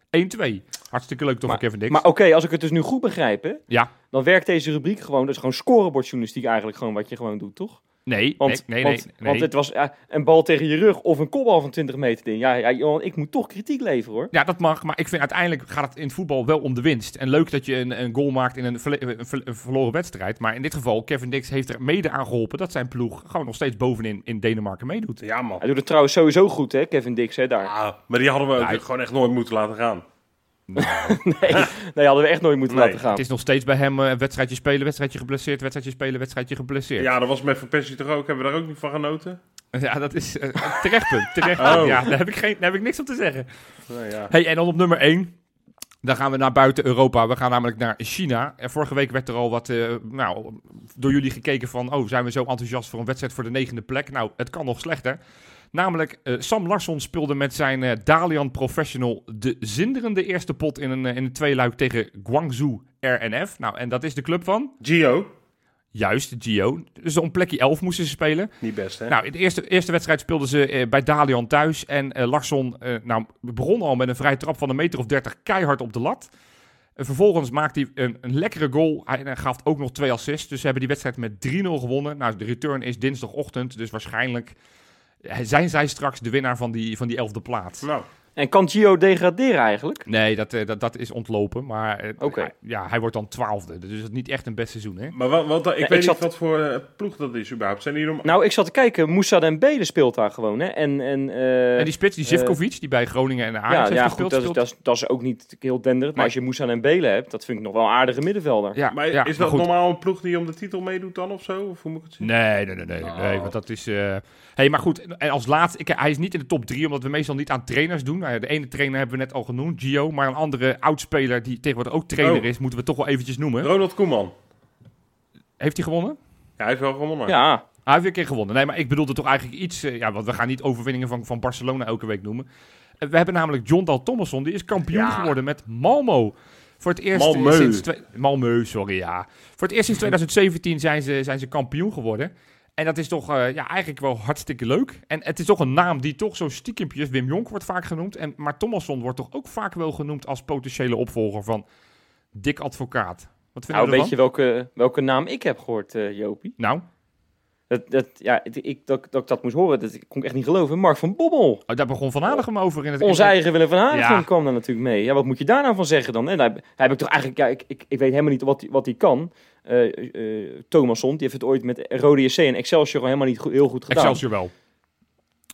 Hartstikke leuk toch van Kevin Dix.
Maar oké, als ik het dus nu goed begrijp, hè,
ja,
dan werkt deze rubriek gewoon. Dat is gewoon scorebordjournalistiek eigenlijk gewoon wat je gewoon doet, toch?
Nee,
Want,
nee, nee,
want,
nee. nee.
want het was eh, een bal tegen je rug of een kopbal van 20 meter ding. Ja, ja Johan, ik moet toch kritiek leveren hoor.
Ja, dat mag, maar ik vind uiteindelijk gaat het in het voetbal wel om de winst. En leuk dat je een, een goal maakt in een, verle- een ver- een verloren wedstrijd. Maar in dit geval, Kevin Dix heeft er mede aan geholpen dat zijn ploeg gewoon nog steeds bovenin in Denemarken meedoet.
Ja, man.
Hij doet het trouwens sowieso goed, hè, Kevin Dix, hè, daar.
Ah, maar die hadden we ook
Ja,
gewoon echt nooit moeten laten gaan. [laughs]
Nee, nee, hadden we echt nooit moeten
Nee,
laten gaan.
Het is nog steeds bij hem eh, wedstrijdje spelen, wedstrijdje geblesseerd, wedstrijdje spelen, wedstrijdje geblesseerd.
Ja, dat was met Van Persie toch ook? Hebben we daar ook niet van genoten?
Ja, dat is eh, een terecht punt. Terecht
Oh.
Ja, daar heb, ik geen, daar heb ik niks op te zeggen.
Nee, ja.
Hey, en dan op nummer 1. Dan gaan we naar buiten Europa. We gaan namelijk naar China. En vorige week werd er al wat eh, nou, door jullie gekeken van... oh, zijn we zo enthousiast voor een wedstrijd voor de negende plek? Nou, het kan nog slechter. Namelijk, eh, Sam Larsson speelde met zijn eh, Dalian Professional... de zinderende eerste pot in een, eh, in een tweeluik tegen Guangzhou RNF. Nou, en dat is de club van...
Gio,
Juist, Gio. Dus om plekje 11 moesten ze spelen.
niet best hè?
Nou, in de eerste, eerste wedstrijd speelden ze eh, bij Dalian thuis. En eh, Larsson eh, nou, begon al met een vrije trap van een meter of 30 keihard op de lat. En vervolgens maakt hij een, een lekkere goal. Hij, hij gaf ook nog twee assists. Dus ze hebben die wedstrijd met 3-0 gewonnen. Nou, de return is dinsdagochtend. Dus waarschijnlijk zijn zij straks de winnaar van die, van die elfde plaats.
Nou,
En kan Gio degraderen eigenlijk?
Nee, dat, eh, dat, dat is ontlopen. Maar eh, hij- ja, hij wordt dan twaalfde. Dus het is niet echt een best seizoen, hè?
maar wat, wat, ik
Ja,
weet
ik zat-
niet wat voor eh, ploeg dat is überhaupt. Zijn die normaal?
Nou, ik zat te kijken. Moussa Dembele speelt daar gewoon. Hè? En, en, eh,
en die spits, die Zivkovic, die bij Groningen en Ajax
ja,
heeft
ja
gespeeld.
goed, dat is,
speelt-
dat, is, dat is ook niet heel denderend. Maar
Nee.
als je Moussa Dembele hebt, dat vind ik nog wel een aardige middenvelder.
ja,
maar
ja,
is dat normaal een ploeg die om de titel meedoet dan of zo? Of hoe moet ik het zien?
Nee, nee, nee, nee, nee,
Oh.
want dat is... eh hey, maar goed, en als laatste, ik, hij is niet in de top drie, omdat we meestal niet aan trainers doen. Nou ja, de ene trainer hebben we net al genoemd, Gio, maar een andere oudspeler die tegenwoordig ook trainer
Oh.
is, moeten we toch wel eventjes noemen.
Ronald Koeman.
Heeft hij gewonnen?
Ja, hij heeft wel gewonnen.
Ja,
Hij heeft weer een keer gewonnen. Nee, maar ik bedoelde toch eigenlijk iets... eh, ja, want we gaan niet overwinningen van, van Barcelona elke week noemen. Eh, we hebben namelijk John Dal Thomasson, die is kampioen
Ja.
geworden met Malmo. Voor het eerst
Malmö.
sinds... Malmö, sorry, ja. Voor het eerst sinds 2017 zijn ze, zijn ze kampioen geworden. En dat is toch eh, ja, eigenlijk wel hartstikke leuk. En het is toch een naam die toch zo stiekempjes... Wim Jonk wordt vaak genoemd. En, maar Thomasson wordt toch ook vaak wel genoemd als potentiële opvolger van Dick Advocaat. Wat vind
nou
je
weet je welke, welke naam ik heb gehoord, eh, Jopie?
Nou,
Dat, dat, ja, ik, dat, dat ik dat moest horen, dat kon ik echt niet geloven. Mark van Bommel.
oh, daar begon Van Aardigem over in het...
Onze eigen Willem van Hanegem
Ja.
kwam daar natuurlijk mee. Ja, wat moet je daar nou van zeggen dan? En daar, heb- daar heb ik toch eigenlijk... Ja, ik, ik, ik weet helemaal niet wat hij wat die kan. Eh eh, Thomasson, die heeft het ooit met Rode JC en Excelsior helemaal niet goed- heel goed gedaan.
Excelsior wel.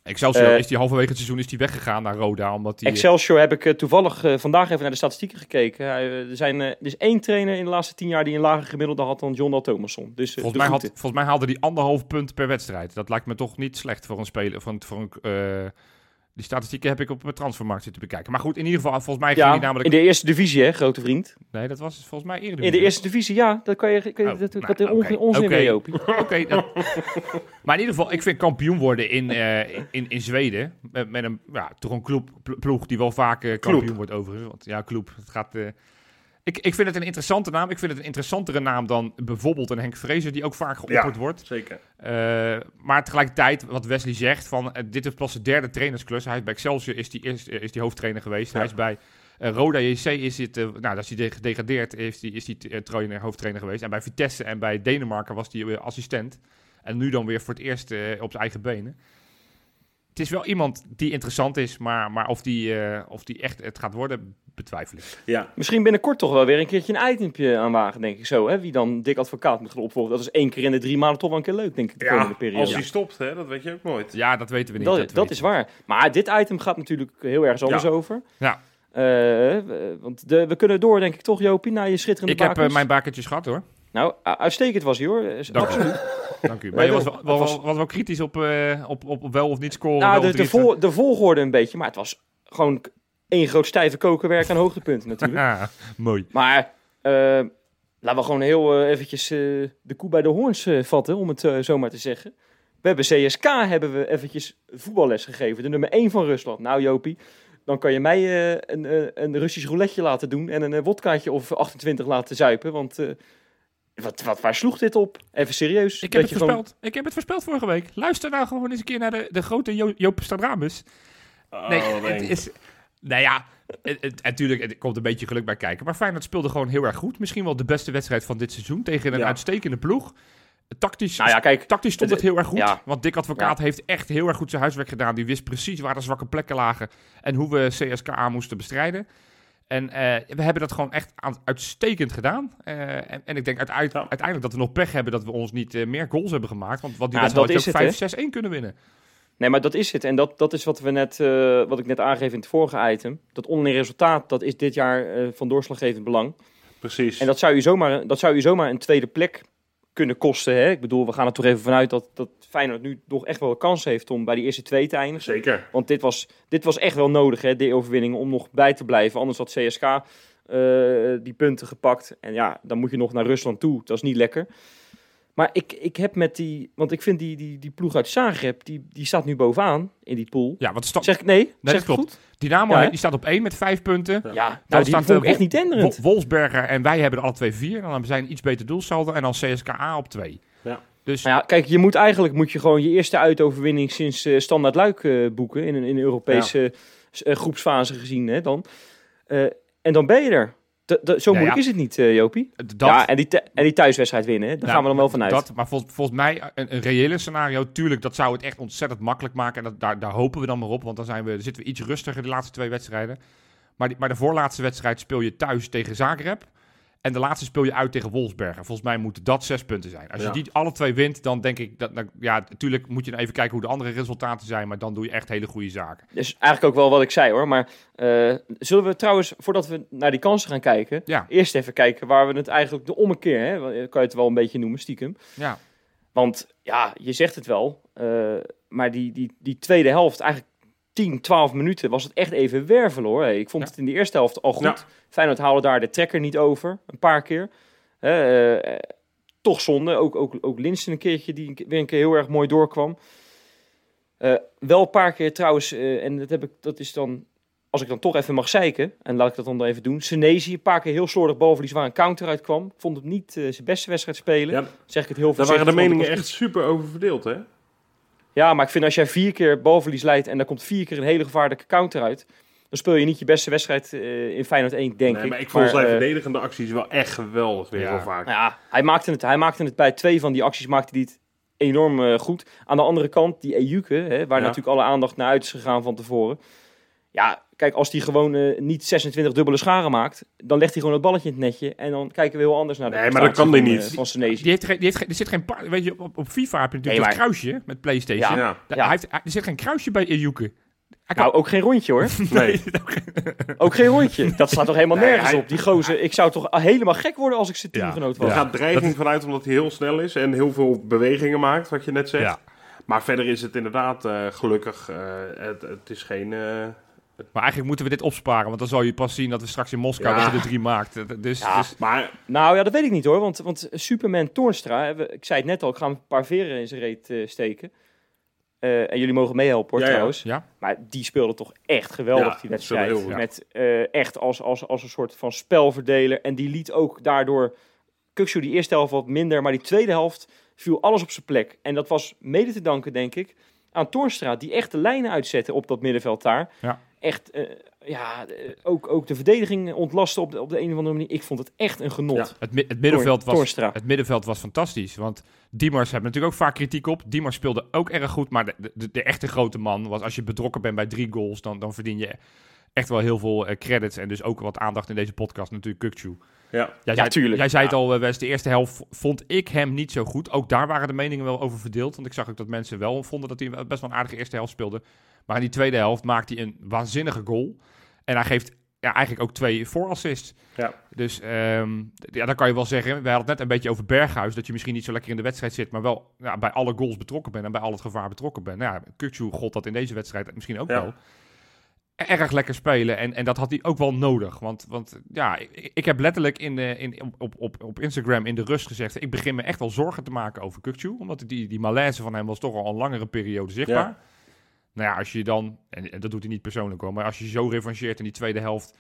Excelsior
Eh,
is die halverwege het seizoen is die weggegaan naar Roda. Omdat die,
Excelsior heb ik toevallig vandaag even naar de statistieken gekeken. Hij, er, zijn, er is één trainer in de laatste tien jaar die een lager gemiddelde had dan John Dal Thomasson. Dus
volgens, mij had, volgens mij haalde die anderhalf punt per wedstrijd. Dat lijkt me toch niet slecht voor een speler. Voor een, voor een, die statistieken heb ik op mijn transfermarkt zitten bekijken. Maar goed, in ieder geval, volgens mij ging
Ja,
namelijk...
in de eerste divisie, hè, grote vriend.
Nee, dat was volgens mij eerder.
In de eerste divisie, ja. Dat kan je... Kan je
Oh,
dat,
nou,
dat onzin
oké.
weer, Jopie. [laughs]
Oké, dat- maar in ieder geval, ik vind kampioen worden in, eh, in, in Zweden. Met, met een, ja, toch een pl- ploeg die wel vaak eh, kampioen
Kloep.
wordt overigens. Want, ja, kloep. Het gaat, eh, ik, ik vind het een interessante naam. Ik vind het een interessantere naam dan bijvoorbeeld een Henk Vrezer, die ook vaak geopperd
Ja.
wordt.
Zeker.
Eh, maar tegelijkertijd, wat Wesley zegt, van, eh, dit is pas de derde trainersklus. Hij is bij Excelsior is die, eh, is die hoofdtrainer geweest.
Ja.
Hij is bij eh, Roda JC is eh, nou, dat is hij de- gedegradeerd, is die, is die trainer, hoofdtrainer geweest. En bij Vitesse en bij Denemarken was hij assistent. En nu dan weer voor het eerst op zijn eigen benen. Het is wel iemand die interessant is, maar, maar of, die, eh, of die echt het gaat worden, betwijfel ik.
Ja.
Misschien binnenkort toch wel weer een keertje een itempje aan wagen, denk ik zo. Hè? Wie dan Dick Advocaat moet gaan opvolgen. Dat is één keer in de drie maanden toch wel een keer leuk, denk ik, de komende
ja,
periode.
als hij stopt, hè, dat weet je ook nooit.
Ja, dat weten we niet.
dat, is
niet.
waar. Maar dit item gaat natuurlijk heel ergens anders
Ja.
over.
Ja.
Eh, eh, want de, we kunnen door, denk ik toch, Jopie, naar je schitterende
Ik heb eh, mijn bakertjes gehad hoor.
Nou, uitstekend was hij hoor.
Dank. Dank u. Maar je was wel,
het
wel,
was-
was wel kritisch op, eh, op, op, op wel of niet scoren.
Nou, de,
of
de,
drie-
vol, de volgorde een beetje. Maar het was gewoon één groot stijve kokenwerk aan hoogtepunten natuurlijk. [laughs]
Ah, mooi.
Maar eh, laten we gewoon heel eh, eventjes eh, de koe bij de hoorns eh, vatten, om het eh, zo maar te zeggen. We hebben CSK hebben we eventjes voetballes gegeven. De nummer 1 van Rusland. Nou Jopie, dan kan je mij eh, een, eh, een Russisch rouletje laten doen en een uh, wodkaatje of 28 laten zuipen. Want eh, wat, wat, waar sloeg dit op? Even serieus.
Ik heb het
gewoon-
voorspeld. Ik heb het voorspeld vorige week. Luister nou gewoon eens een keer naar de, de grote jo Joop Stadramus. Nee,
Oh,
het is... Nou ja, het, het- natuurlijk, het komt een beetje geluk bij kijken. Maar Feyenoord speelde gewoon heel erg goed. Misschien wel de beste wedstrijd van dit seizoen tegen een
Ja.
uitstekende ploeg. Tactisch,
Nou ja, kijk.
tactisch stond het
het-
heel erg goed.
ja.
Want Dick Advocaat heeft echt heel erg goed zijn huiswerk gedaan. Die wist precies waar de zwakke plekken lagen en hoe we CSKA moesten bestrijden. En eh, we hebben dat gewoon echt aan- uitstekend gedaan. Eh, en, en ik denk uiteindelijk,
Ja.
uiteindelijk dat we nog pech hebben dat we ons niet eh, meer goals hebben gemaakt. Want wat die
Ja, dat is
ook
het,
5-6-1 kunnen winnen.
Nee, maar dat is het. En dat, dat is wat, we net, eh, wat ik net aangeef in het vorige item. Dat onderling resultaat, dat is dit jaar eh, van doorslaggevend belang.
Precies.
En dat zou, je zomaar, dat zou je zomaar een tweede plek kunnen kosten. Hè? Ik bedoel, we gaan er toch even vanuit dat, dat Feyenoord nu toch echt wel een kans heeft om bij die eerste twee te eindigen.
Zeker.
Want dit was, dit was echt wel nodig, hè, die overwinning, om nog bij te blijven. Anders had CSK eh, die punten gepakt. En ja, dan moet je nog naar Rusland toe. Dat is niet lekker. Maar ik, ik heb met die... Want ik vind die, die, die ploeg uit Zagreb, die, die staat nu bovenaan in die pool.
Ja, want sta-
Zeg ik nee?
dat
zeg ik
klopt.
goed?
Dynamo
Ja,
die staat op 1 met 5 punten.
Ja.
Ja,
Dan
nou, die
staat, eh,
echt niet denderend.
Wol- Wolfsberger en wij hebben er alle twee 4. Dan hebben zij een iets beter doelsaldo. En dan CSKA op 2.
Ja.
Dus
Nou ja, kijk, je moet eigenlijk moet je gewoon je eerste uitoverwinning sinds eh, Standaard Luik eh, boeken. In een, in Europese eh, groepsfase gezien hè, dan. Eh, en dan ben je er. Zo
Ja,
moeilijk
ja.
is het niet, eh, Jopie.
Dat,
ja, en die, en die thuiswedstrijd winnen, daar
Nou,
gaan we dan wel vanuit.
Dat, maar vol- volgens mij een, een reële scenario, tuurlijk, dat zou het echt ontzettend makkelijk maken. En dat, daar, daar hopen we dan maar op, want dan zijn we, zitten we iets rustiger de laatste twee wedstrijden. Maar, die, maar de voorlaatste wedstrijd speel je thuis tegen Zagreb. En de laatste speel je uit tegen Wolfsbergen. Volgens mij moeten dat zes punten zijn. Als
Ja.
je die alle twee wint, dan denk ik dat. ja, natuurlijk moet je dan even kijken hoe de andere resultaten zijn. Maar dan doe je echt hele goede zaken.
Dus eigenlijk ook wel wat ik zei hoor. Maar eh, zullen we trouwens, voordat we naar die kansen gaan kijken,
Ja,
eerst even kijken waar we het eigenlijk de ommekeer, hè, kan je het wel een beetje noemen, stiekem.
ja.
Want ja, je zegt het wel, eh, maar die, die, die tweede helft, eigenlijk 10, 12 minuten, was het echt even wervelen hoor. Hey, ik vond
Ja.
het in de eerste helft al goed.
Ja.
Feyenoord haalde daar de trekker niet over, een paar keer. Eh, toch zonde, ook, ook, ook Linsen een keertje, die weer een keer heel erg mooi doorkwam. Eh, wel een paar keer trouwens, eh, en dat, heb ik, dat is dan, als ik dan toch even mag zeiken, en laat ik dat dan even doen. Senezi, een paar keer heel slordig balverlies waar een counter uitkwam. Vond het niet zijn beste wedstrijd spelen.
Ja,
Zeg ik het heel
daar
voorzichtig.
waren de meningen echt super over verdeeld, hè?
Ja, maar ik vind als jij vier keer balverlies leidt en daar komt vier keer een hele gevaarlijke counter uit, dan speel je niet je beste wedstrijd eh, in Feyenoord 1, denk
nee,
ik.
maar ik vond zijn
eh,
verdedigende acties wel echt geweldig weer
Ja.
heel vaak.
nou ja, hij maakte, het, hij maakte het bij twee van die acties maakte hij het enorm eh, goed. Aan de andere kant, die Ejuke, hè, waar
Ja.
natuurlijk alle aandacht naar uit is gegaan van tevoren. Ja, kijk, als hij gewoon eh, niet 26 dubbele scharen maakt, dan legt hij gewoon het balletje in het netje en dan kijken we heel anders naar de
Nee, maar dat kan hij niet.
eh, van Senesi.
Die heeft, geen- die heeft, geen- er zit geen. Weet je, op, op FIFA heb je natuurlijk
Nee, maar-
kruisje met PlayStation.
Ja.
Ja,
Daar-
Ja.
Hij heeft, hij- er zit geen kruisje bij Ejuke. Hij kan-
Nou, ook geen rondje hoor. [laughs]
nee. [laughs]
Ook geen rondje. Dat staat toch helemaal
Nee,
nergens
hij-
op. Die gozer, ik zou toch helemaal gek worden als ik zijn
Ja.
teamgenoot
Er
was.
gaat dreiging vanuit omdat hij heel snel is en heel veel bewegingen maakt, wat je net zegt.
Ja.
Maar verder is het inderdaad eh, gelukkig. eh, het, het is geen. eh,
Maar eigenlijk moeten we dit opsparen, want dan zal je pas zien dat we straks in Moskou
Ja.
dat je er drie maakt. Eh, Dus,
Ja.
dus
maar
Nou ja, dat weet ik niet hoor. Want, want Superman Toornstra, ik zei het net al, ik ga hem een paar veren in zijn reet eh, steken. Eh, en jullie mogen meehelpen hoor
Ja,
trouwens.
ja,
Maar die speelde toch echt geweldig
Ja,
die wedstrijd.
heel
Met eh, echt als, als, als een soort van spelverdeler. En die liet ook daardoor Kukshoe die eerste helft wat minder. Maar die tweede helft viel alles op zijn plek. En dat was mede te danken denk ik aan Toornstra. Die echt de lijnen uitzette op dat middenveld daar.
Ja.
Echt, eh, ja, eh, ook, ook de verdediging ontlasten op de, op de een of andere manier. Ik vond het echt een genot.
Ja.
het, mi- het, middenveld was, het middenveld was fantastisch. Want Diemers hebben natuurlijk ook vaak kritiek op. Diemers speelde ook erg goed, maar de, de, de echte grote man was als je betrokken bent bij drie goals, dan, dan verdien je echt wel heel veel eh, credits. En dus ook wat aandacht in deze podcast natuurlijk Kukcu.
Ja,
Jij,
Ja,
zei,
tuurlijk.
jij zei het al, eh, Wes, de eerste helft vond ik hem niet zo goed. Ook daar waren de meningen wel over verdeeld. Want ik zag ook dat mensen wel vonden dat hij best wel een aardige eerste helft speelde. Maar in die tweede helft maakt hij een waanzinnige goal. En hij geeft ja, eigenlijk ook twee voorassists.
Ja.
Dus ehm, ja, dan kan je wel zeggen, we hadden het net een beetje over Berghuis, dat je misschien niet zo lekker in de wedstrijd zit, maar wel ja, bij alle goals betrokken bent en bij al het gevaar betrokken bent. Nou ja, god dat in deze wedstrijd misschien ook
Ja.
wel. Erg lekker spelen en, en dat had hij ook wel nodig. Want, want ja, ik, ik heb letterlijk in, de, in, op, op, op Instagram in de rust gezegd, ik begin me echt wel zorgen te maken over Kukcu, omdat die, die malaise van hem was toch al een langere periode zichtbaar.
Ja.
Nou ja, als je dan, en, en dat doet hij niet persoonlijk hoor, maar als je zo revancheert in die tweede helft,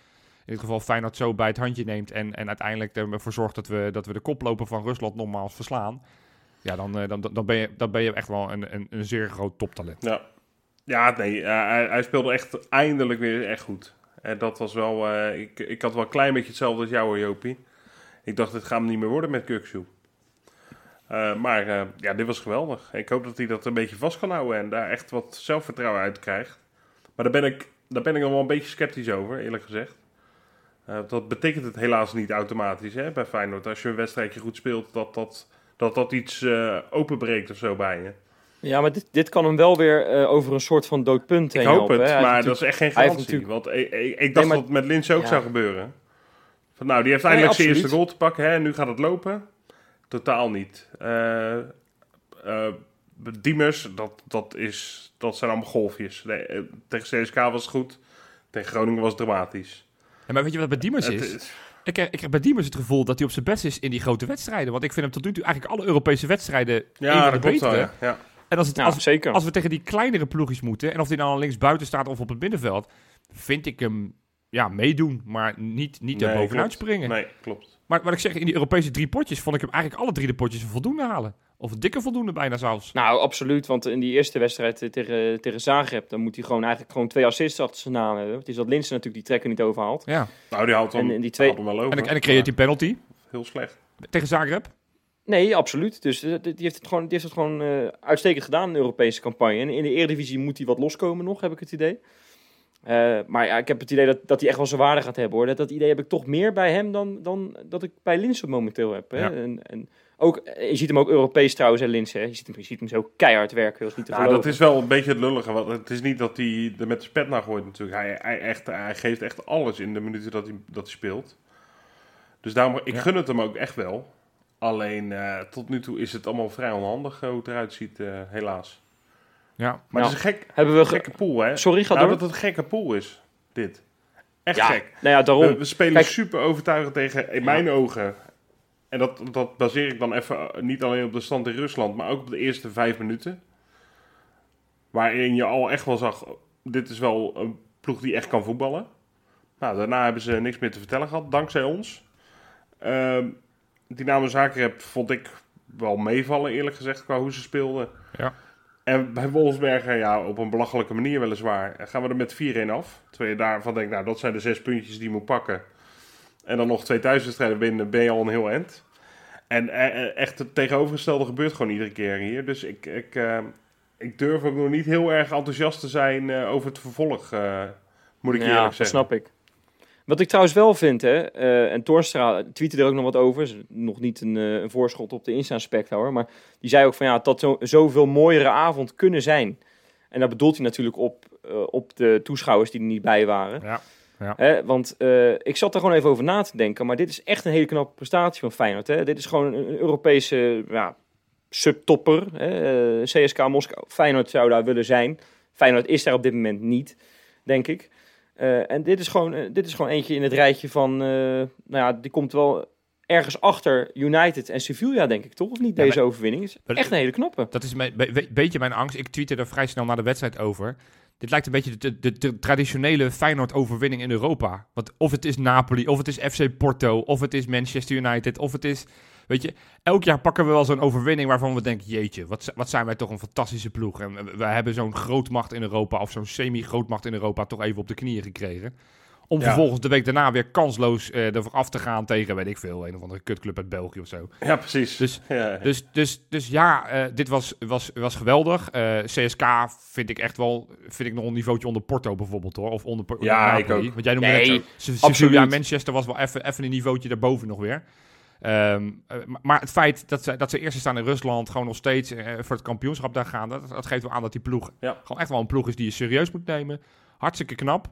in dit geval Feyenoord zo bij het handje neemt en, en uiteindelijk ervoor zorgt dat we, dat we de koploper van Rusland nogmaals verslaan, ja, dan, eh, dan, dan, ben, je, dan ben je echt wel een, een, een zeer groot toptalent.
ja. Ja nee, eh, hij, speelde echt eindelijk weer echt goed. En dat was wel. eh, ik, ik had wel een klein beetje hetzelfde als jou, Jopie. Ik dacht, het gaat hem niet meer worden met Kuksu. Eh, maar ja, dit was geweldig. Ik hoop dat hij dat een beetje vast kan houden en daar echt wat zelfvertrouwen uit krijgt. Maar daar ben ik, daar ben ik nog wel een beetje sceptisch over, eerlijk gezegd. Dat betekent het helaas niet automatisch hè, bij Feyenoord. Als je een wedstrijdje goed speelt, dat dat, dat, dat iets openbreekt of zo bij je.
Ja, maar dit, dit kan hem wel weer eh, over een soort van doodpunt heen
Ik hoop
helpen,
het,
hè.
Maar dat is echt geen garantie.
natuurlijk-
Want ik, ik, ik dacht
maar-
dat het met Lins ook
Ja.
zou gebeuren. Van, nou, die heeft
Nee,
eindelijk zijn eerste goal te pakken. Hè, en nu gaat het lopen. Totaal niet. Eh eh, Diemers, dat, dat, is, dat zijn allemaal golfjes. Nee, tegen CSK was het goed. Tegen Groningen was het dramatisch.
Ja, maar weet je wat bij Diemers is?
is-
Ik, heb- ik heb bij Diemers het gevoel dat hij op zijn best is in die grote wedstrijden. Want ik vind hem tot nu toe eigenlijk alle Europese wedstrijden een
ja,
van de
dat klopt wel.
betere.
Ja. Ja.
En als, het,
Ja,
als,
zeker.
als we tegen die kleinere ploegjes moeten, en of die dan al links buiten staat of op het middenveld, vind ik hem ja, meedoen, maar niet, niet er
Nee,
bovenuit
klopt.
springen.
Nee, klopt.
Maar wat ik zeg, in die Europese drie potjes vond ik hem eigenlijk alle drie de potjes een voldoende halen. Of een dikke voldoende bijna zelfs.
Nou, absoluut. Want in die eerste wedstrijd eh, tegen, tegen Zagreb, dan moet hij gewoon eigenlijk gewoon twee assists achter zijn naam hebben. Het is dat Linsen natuurlijk die trekker niet overhaalt.
Ja.
Nou, die haalt hem,
En, en die twee...
haalt hem wel over.
En dan, en dan creëert hij penalty
Heel slecht.
tegen Zagreb.
Nee, absoluut. Dus eh, die heeft het gewoon, die heeft het gewoon eh, uitstekend gedaan in de Europese campagne. En in de Eredivisie moet hij wat loskomen nog, heb ik het idee. Eh, maar ja, ik heb het idee dat, dat hij echt wel zijn waarde gaat hebben hoor. Dat, dat idee heb ik toch meer bij hem dan, dan dat ik bij Linsen momenteel heb. Hè?
Ja.
En, en ook, je ziet hem ook Europees trouwens, hè, Linsen. Je, ziet hem, je ziet hem zo keihard werken. Dat is niet te geloven.
dat is wel een beetje het lullige. Want het is niet dat hij er met de spet naar gooit natuurlijk. Hij, hij, echt, hij geeft echt alles in de minuten dat hij, dat hij speelt. Dus daarom, ik
Ja.
gun het hem ook echt wel. Alleen eh, tot nu toe is het allemaal vrij onhandig eh, hoe het eruit ziet, eh, helaas.
Ja.
Maar
Nou,
het is een gek,
Hebben we... ge-
gekke pool, hè?
Sorry, ga
nou,
door.
dat het een gekke pool is, dit. Echt
ja,
gek.
nou ja, daarom.
We, we spelen
Kijk-
super overtuigend tegen, in mijn ogen. En dat, dat baseer ik dan even niet alleen op de stand in Rusland, maar ook op de eerste vijf minuten. Waarin je al echt wel zag, dit is wel een ploeg die echt kan voetballen. Nou, daarna hebben ze niks meer te vertellen gehad, dankzij ons. Ehm Dynamo Zagreb vond ik wel meevallen, eerlijk gezegd, qua hoe ze speelden.
Ja.
En bij Wolfsberger, ja, op een belachelijke manier weliswaar, gaan we er met 4-1 af. Terwijl je daarvan denkt, nou, dat zijn de zes puntjes die je moet pakken. En dan nog twee thuiswedstrijden winnen, ben je al een heel eind. En eh, eh, echt het tegenovergestelde gebeurt gewoon iedere keer hier. Dus ik, ik, eh, ik durf ook nog niet heel erg enthousiast te zijn eh, over het vervolg, eh, moet ik je
ja,
eerlijk
dat
zeggen.
snap ik. Wat ik trouwens wel vind, hè, eh, en Torstra tweette er ook nog wat over, is nog niet een, eh, een voorschot op de Insta-spector, maar die zei ook van ja, dat zo, zoveel mooiere avond kunnen zijn. En daar bedoelt hij natuurlijk op, eh, op de toeschouwers die er niet bij waren.
Ja. Ja.
Hè, want ik zat er gewoon even over na te denken, maar dit is echt een hele knappe prestatie van Feyenoord. Hè. Dit is gewoon een, Europese ja, subtopper. Hè. CSK Moskou, Feyenoord zou daar willen zijn. Feyenoord is daar op dit moment niet, denk ik. Eh, en dit is, gewoon, eh, dit is gewoon eentje in het rijtje van, eh, nou ja, die komt wel ergens achter United en Sevilla, denk ik, toch? Of niet,
Ja,
deze
maar-
overwinning? is echt een hele knappe.
Dat is een be- be- beetje mijn angst. Ik tweette er vrij snel na de wedstrijd over. Dit lijkt een beetje de, de, de traditionele Feyenoord-overwinning in Europa. Want of het is Napoli, of het is FC Porto, of het is Manchester United, of het is... Weet je, elk jaar pakken we wel zo'n overwinning waarvan we denken... Jeetje, wat, wat zijn wij toch een fantastische ploeg. En we, hebben zo'n grootmacht in Europa, of zo'n semi-grootmacht in Europa... toch even op de knieën gekregen. Om
Ja.
vervolgens de week daarna weer kansloos eh ervoor af te gaan tegen, weet ik veel... een of andere kutclub uit België of zo.
Ja, precies.
Dus
ja.
dus, dus, dus ja, eh, dit was, was, was geweldig. Eh, CSK vind ik echt wel, vind ik nog een niveautje onder Porto bijvoorbeeld hoor. Of onder,
Ja,
Napoli.
ik ook.
Want jij noemde
Nee,
net. Sevilla Manchester was wel even, even een niveautje daarboven nog weer. Ehm, eh, maar- het feit dat ze, dat ze eerste staan in Rusland, gewoon nog steeds eh, voor het kampioenschap daar gaan, dat, dat geeft wel aan dat die ploeg
Ja.
gewoon echt wel een ploeg is die je serieus moet nemen. Hartstikke knap.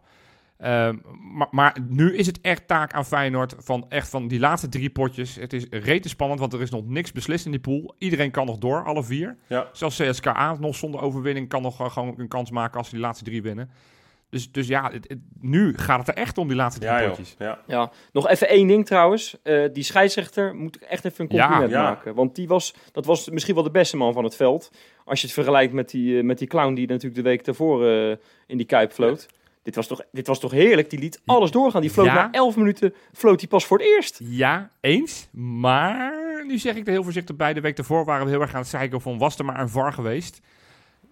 Ehm, maar, maar nu is het echt taak aan Feyenoord van echt van die laatste drie potjes. Het is rete spannend, want er is nog niks beslist in die pool. Iedereen kan nog door, alle vier.
Ja.
Zelfs CSKA nog zonder overwinning kan nog eh, gewoon een kans maken als ze die laatste drie winnen. Dus, dus ja, het- het- nu gaat het er echt om die laatste drie
Ja,
potjes.
Ja.
Ja, nog even één ding trouwens. Eh, die scheidsrechter moet ik echt even een compliment
ja.
maken. Want die was, dat was misschien wel de beste man van het veld. Als je het vergelijkt met die, eh, met die clown die natuurlijk de week daarvoor eh, in die Kuip floot. Dit, was toch, dit was toch heerlijk? Die liet alles doorgaan. Die floot
Ja.
na 11 minuten floot hij pas voor het eerst.
Ja, eens. Maar nu zeg ik er heel voorzichtig bij. De week daarvoor waren we heel erg aan het zeiken van was er maar een VAR geweest.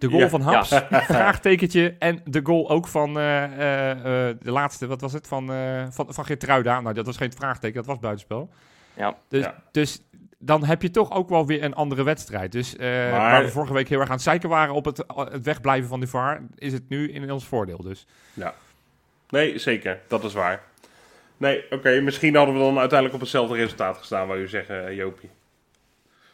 De goal
Ja.
van Haps, [laughs] vraagtekentje. En de goal ook van eh, eh, eh, de laatste, wat was het? Van, eh van, van Geertruida. Nou, dat was geen vraagteken, dat was buitenspel.
Ja.
Dus,
Ja.
dus dan heb je toch ook wel weer een andere wedstrijd. Dus eh,
Maar-
waar we vorige week heel erg aan het zeiken waren op het, het wegblijven van de VAR, is het nu in ons voordeel. Dus
Nee, zeker. Dat is waar. Nee, oké. misschien hadden we dan uiteindelijk op hetzelfde resultaat gestaan, wou je zeggen, Jopie.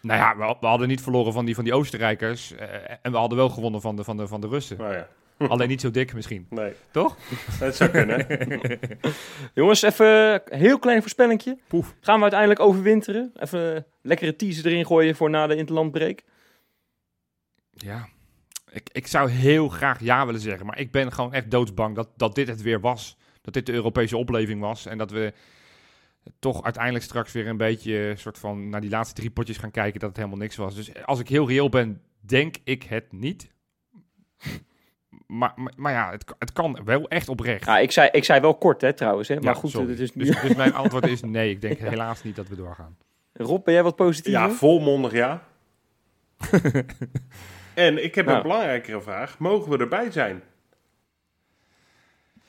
Nou ja, we, we hadden niet verloren van die, van die Oostenrijkers. eh, en we hadden wel gewonnen van de, van de, van de Russen.
Nou ja, [laughs]
Alleen niet zo dik misschien.
nee.
Toch? [laughs]
Dat zou kunnen. [laughs]
Jongens, even een heel klein voorspellingje.
Poef.
Gaan we uiteindelijk overwinteren? Even een lekkere teaser erin gooien voor na de interlandbreak.
Ja, ik, ik zou heel graag ja willen zeggen. Maar ik ben gewoon echt doodsbang dat, dat dit het weer was. Dat dit de Europese opleving was. En dat we toch uiteindelijk straks weer een beetje soort van naar die laatste drie potjes gaan kijken dat het helemaal niks was. Dus als ik heel reëel ben, denk ik het niet. Maar, maar, maar ja, het, kan- het kan wel echt oprecht.
Ja, ik zei, ik zei wel kort hè, trouwens. Hè?
Ja,
Maar goed,
sorry.
het is nu...
dus, dus mijn [laughs] antwoord is nee. Ik denk helaas niet dat we doorgaan.
Rob, ben jij wat positiever?
Ja, volmondig ja. [laughs] En ik heb
Nou.
een belangrijkere vraag. Mogen we erbij zijn?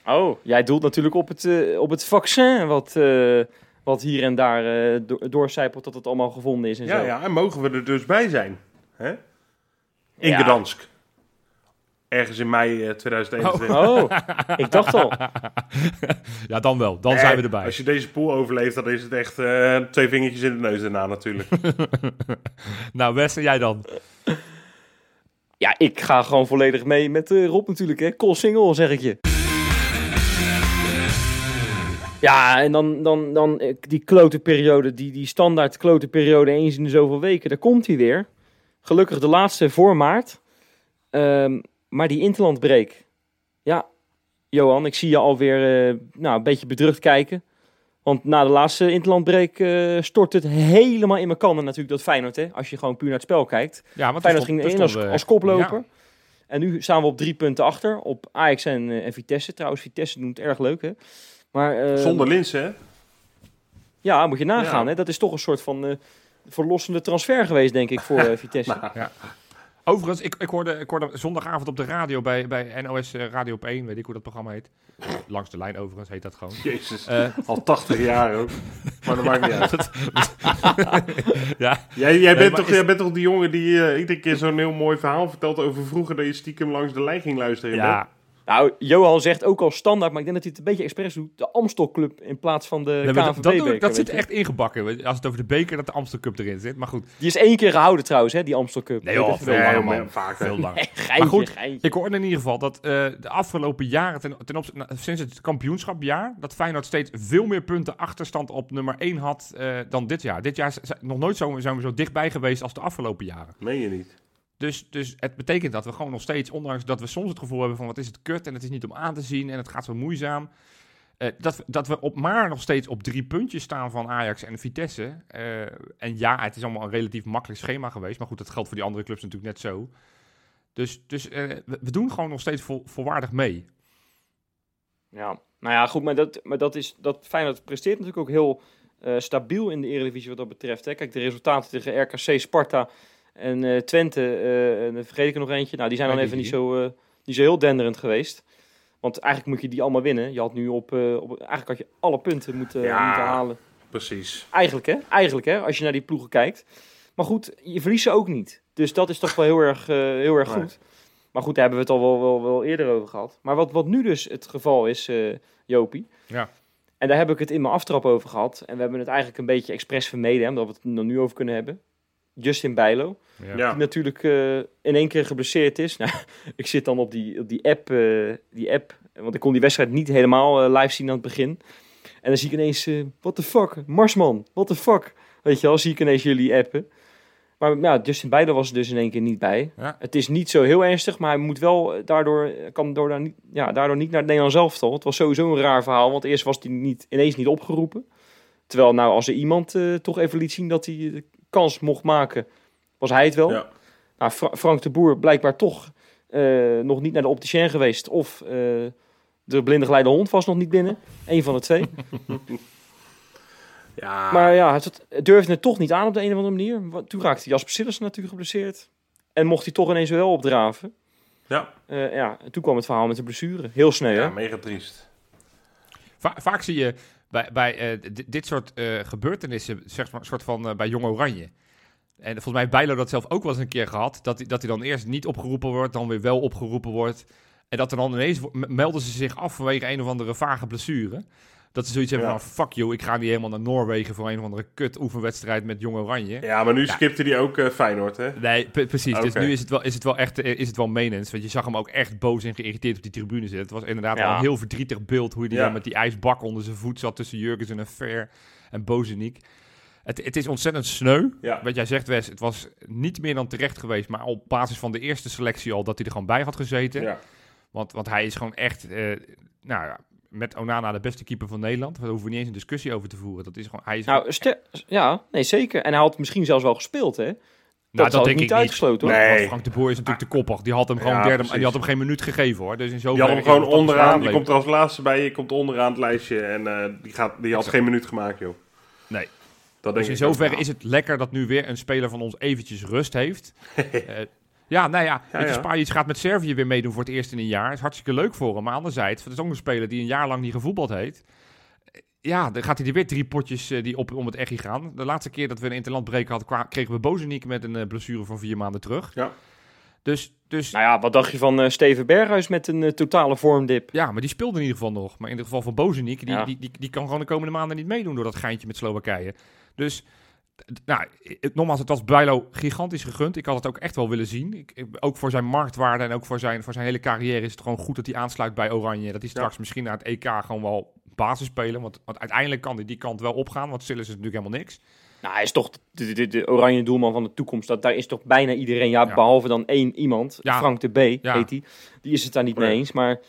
Oh, jij doelt natuurlijk op het, eh, op het vaccin wat, eh, wat hier en daar eh, do doorcijpelt dat het allemaal gevonden is en
Ja,
zo.
ja, en mogen we er dus bij zijn? Hè? In
Ja.
Gdansk. Ergens in mei eh, 2021.
Oh, ik dacht al. [laughs]
Ja, dan wel. Dan
Nee,
zijn we erbij.
Als je deze pool overleeft, dan is het echt eh, twee vingertjes in de neus daarna natuurlijk. [laughs]
Nou, Wes, en jij dan?
Ja, ik ga gewoon volledig mee met eh, Rob natuurlijk, hè. Call single, zeg ik je. Ja, en dan, dan, dan eh, die klote periode, die, die standaard klote periode eens in de zoveel weken, daar komt hij weer. Gelukkig de laatste voor maart. Ehm, maar die interlandbreak. Ja, Johan, ik zie je alweer eh, nou, een beetje bedrukt kijken. Want na de laatste interlandbreak eh stort het helemaal in mijn kannen natuurlijk dat Feyenoord, hè. Als je gewoon puur naar het spel kijkt.
Ja, want
Feyenoord ging erin
er
als, als koploper.
Ja.
En nu staan we op drie punten achter. Op Ajax en, en Vitesse. Trouwens, Vitesse doet het erg leuk, hè. Maar, eh,
Zonder Linsen, hè?
Ja, moet je nagaan,
Ja.
hè. Dat is toch een soort van eh, verlossende transfer geweest, denk ik, voor eh, [laughs] Vitesse.
Overigens, ik, ik, hoorde, ik hoorde zondagavond op de radio bij, bij NOS eh, Radio op 1, weet ik hoe dat programma heet. Langs de lijn overigens heet dat gewoon.
Jezus,
Eh, [laughs]
al 80 jaar ook. Maar dat maakt niet [laughs] uit.
ja,
Jij, jij, bent toch,
is-
jij bent toch die jongen die eh, iedere keer zo'n heel mooi verhaal vertelt over vroeger dat je stiekem langs de lijn ging luisteren?
ja.
Nou, Johan zegt ook al standaard, maar ik denk dat hij het een beetje expres doet. De Amstel Club in plaats van de
Nee,
KNVB
dat, dat, dat zit echt ingebakken. Als het over de beker, dat de Amstel Cup erin zit. Maar goed,
Die is één keer gehouden trouwens, hè, die Amstel Cup.
Nee, joh, veel langer, man.
vaak.
veel langer.
Nee, [laughs] geintje,
Maar goed,
geintje.
Ik hoorde in ieder geval dat eh, de afgelopen jaren, ten, ten opzichte, nou, sinds het kampioenschapjaar, dat Feyenoord steeds veel meer punten achterstand op nummer 1 had eh, dan dit jaar. Dit jaar zijn we nog nooit zo, zijn we zo dichtbij geweest als de afgelopen jaren.
Meen je niet?
Dus, dus het betekent dat we gewoon nog steeds, ondanks dat we soms het gevoel hebben van wat is het kut en het is niet om aan te zien en het gaat zo moeizaam, eh, dat, dat we op maar nog steeds op drie puntjes staan van Ajax en Vitesse. Eh, en ja, het is allemaal een relatief makkelijk schema geweest, maar goed, dat geldt voor die andere clubs natuurlijk net zo. Dus, dus eh, we, doen gewoon nog steeds vol, volwaardig mee.
Ja, nou ja, goed, maar dat, maar dat is, dat Feyenoord presteert natuurlijk ook heel stabiel in de Eredivisie wat dat betreft. Hè. Kijk, de resultaten tegen RKC, Sparta en eh, Twente, en dan vergeet ik er nog eentje. Nou, die zijn dan even niet zo, eh, niet zo heel denderend geweest. Want eigenlijk moet je die allemaal winnen. Je had nu op, op eigenlijk had je alle punten moeten,
Ja.
moeten halen.
Precies.
Eigenlijk hè, eigenlijk hè, als je naar die ploegen kijkt. Maar goed, je verliest ze ook niet. Dus dat is toch wel heel erg, heel erg
Nee.
goed. Maar goed, daar hebben we het al wel, wel, wel eerder over gehad. Maar wat, wat nu dus het geval is, Jopie.
Ja.
En daar heb ik het in mijn aftrap over gehad. En we hebben het eigenlijk een beetje expres vermeden, hè, omdat we het er nu over kunnen hebben. Justin Bijlo,
Ja.
Die natuurlijk eh, in één keer geblesseerd is. [laughs] Nou, ik zit dan op die, op die, app, eh, die app, want ik kon die wedstrijd niet helemaal eh, live zien aan het begin. En dan zie ik ineens, what the fuck, Marsman, what the fuck. Weet je wel, zie ik ineens jullie appen. Maar ja, Justin Bijlo was er dus in één keer niet bij.
Ja.
Het is niet zo heel ernstig, maar hij moet wel daardoor, kan door daar niet, ja, daardoor niet naar het Nederlands elftal. Het was sowieso een raar verhaal, want eerst was hij niet, ineens niet opgeroepen. Terwijl nou, als er iemand toch even liet zien dat hij kans mocht maken, was hij het wel.
Ja.
Nou, Fra- Frank de Boer blijkbaar toch eh, nog niet naar de opticien geweest. Of eh, de blinde geleide hond was nog niet binnen. Eén van de twee. [laughs]
Ja.
Maar ja, het, het durfde het toch niet aan op de een of andere manier. Want Toen raakte Jasper Sillissen natuurlijk geblesseerd. En mocht hij toch ineens wel opdraven.
ja.
Eh, ja, en toen kwam het verhaal met de blessure. Heel snel,
ja,
hè?
mega triest.
Va- vaak zie je bij, bij eh, di- dit soort eh, gebeurtenissen, zeg maar, soort van eh, bij Jong Oranje. En volgens mij heeft Bijlo dat zelf ook wel eens een keer gehad. Dat hij, dat hij dan eerst niet opgeroepen wordt, dan weer wel opgeroepen wordt. En dat er dan ineens melden ze zich af vanwege een of andere vage blessure. Dat ze zoiets hebben
Ja.
van, fuck you, ik ga niet helemaal naar Noorwegen voor een of andere kut oefenwedstrijd met Jong Oranje.
Ja, maar nu
Ja.
skipte hij ook eh, Feyenoord, hè?
Nee, pre- precies. Dus nu is het wel, is het wel echt eh, is het wel menens. Want je zag hem ook echt boos en geïrriteerd op die tribune zitten. Het was inderdaad
Ja.
wel een heel verdrietig beeld hoe hij dan met die ijsbak onder zijn voet zat tussen Jurgens en Fer en Bozeniek. Het, het is ontzettend sneu.
Ja.
Wat jij zegt, Wes, het was niet meer dan terecht geweest, maar op basis van de eerste selectie al dat hij er gewoon bij had gezeten.
Ja.
Want, want hij is gewoon echt, eh, nou ja, met Onana de beste keeper van Nederland. Daar hoeven we niet eens een discussie over te voeren. Dat is gewoon, hij is
Nou, ja, nee, zeker. En hij had misschien zelfs wel gespeeld, hè?
Nou,
dat, had ik niet uitgesloten, hoor.
Nee.
Frank de Boer is natuurlijk te koppig. Die had hem gewoon
Ja,
derde, die had hem geen minuut gegeven hoor. Dus in
Die
zoverre
had hem gewoon
stap
onderaan. Die komt er als laatste bij. Je komt onderaan het lijstje. En eh, die, gaat, die had
Exact.
geen minuut gemaakt, joh.
Nee.
Dat denk
Dus in
ik
zoverre is het lekker dat nu weer een speler van ons eventjes rust heeft. Eh, [laughs] ja, nou ja,
ja.
Spanje gaat met Servië weer meedoen voor het eerst in een jaar. is hartstikke leuk voor hem. Maar anderzijds, het is ook een speler die een jaar lang niet gevoetbald heeft. Eh, Ja, dan gaat hij er weer drie potjes eh, die op om het echi gaan. De laatste keer dat we een interlandbreek hadden, kregen we Bozeniek met een eh, blessure van vier maanden terug.
Ja.
Dus, dus
Nou ja, wat dacht je van eh, Steven Berghuis met een totale vormdip?
ja, maar die speelde in ieder geval nog. Maar in het geval van Bozeniek, die,
Ja.
die, die, die kan gewoon de komende maanden niet meedoen door dat geintje met Slowakije. Dus, nou, het, nogmaals, het was Bijlo gigantisch gegund. Ik had het ook echt wel willen zien. Ik, ook voor zijn marktwaarde en ook voor zijn, voor zijn hele carrière is het gewoon goed dat hij aansluit bij Oranje. Dat hij straks misschien naar het EK gewoon wel basis spelen. Want, want uiteindelijk kan hij die kant wel opgaan, want Sillis is natuurlijk helemaal niks.
Nou, hij is toch de, de, de oranje doelman van de toekomst. Dat, daar is toch bijna iedereen, ja,
Ja.
behalve dan één iemand,
Ja.
Frank de B heet hij. Die is het daar niet mee eens, maar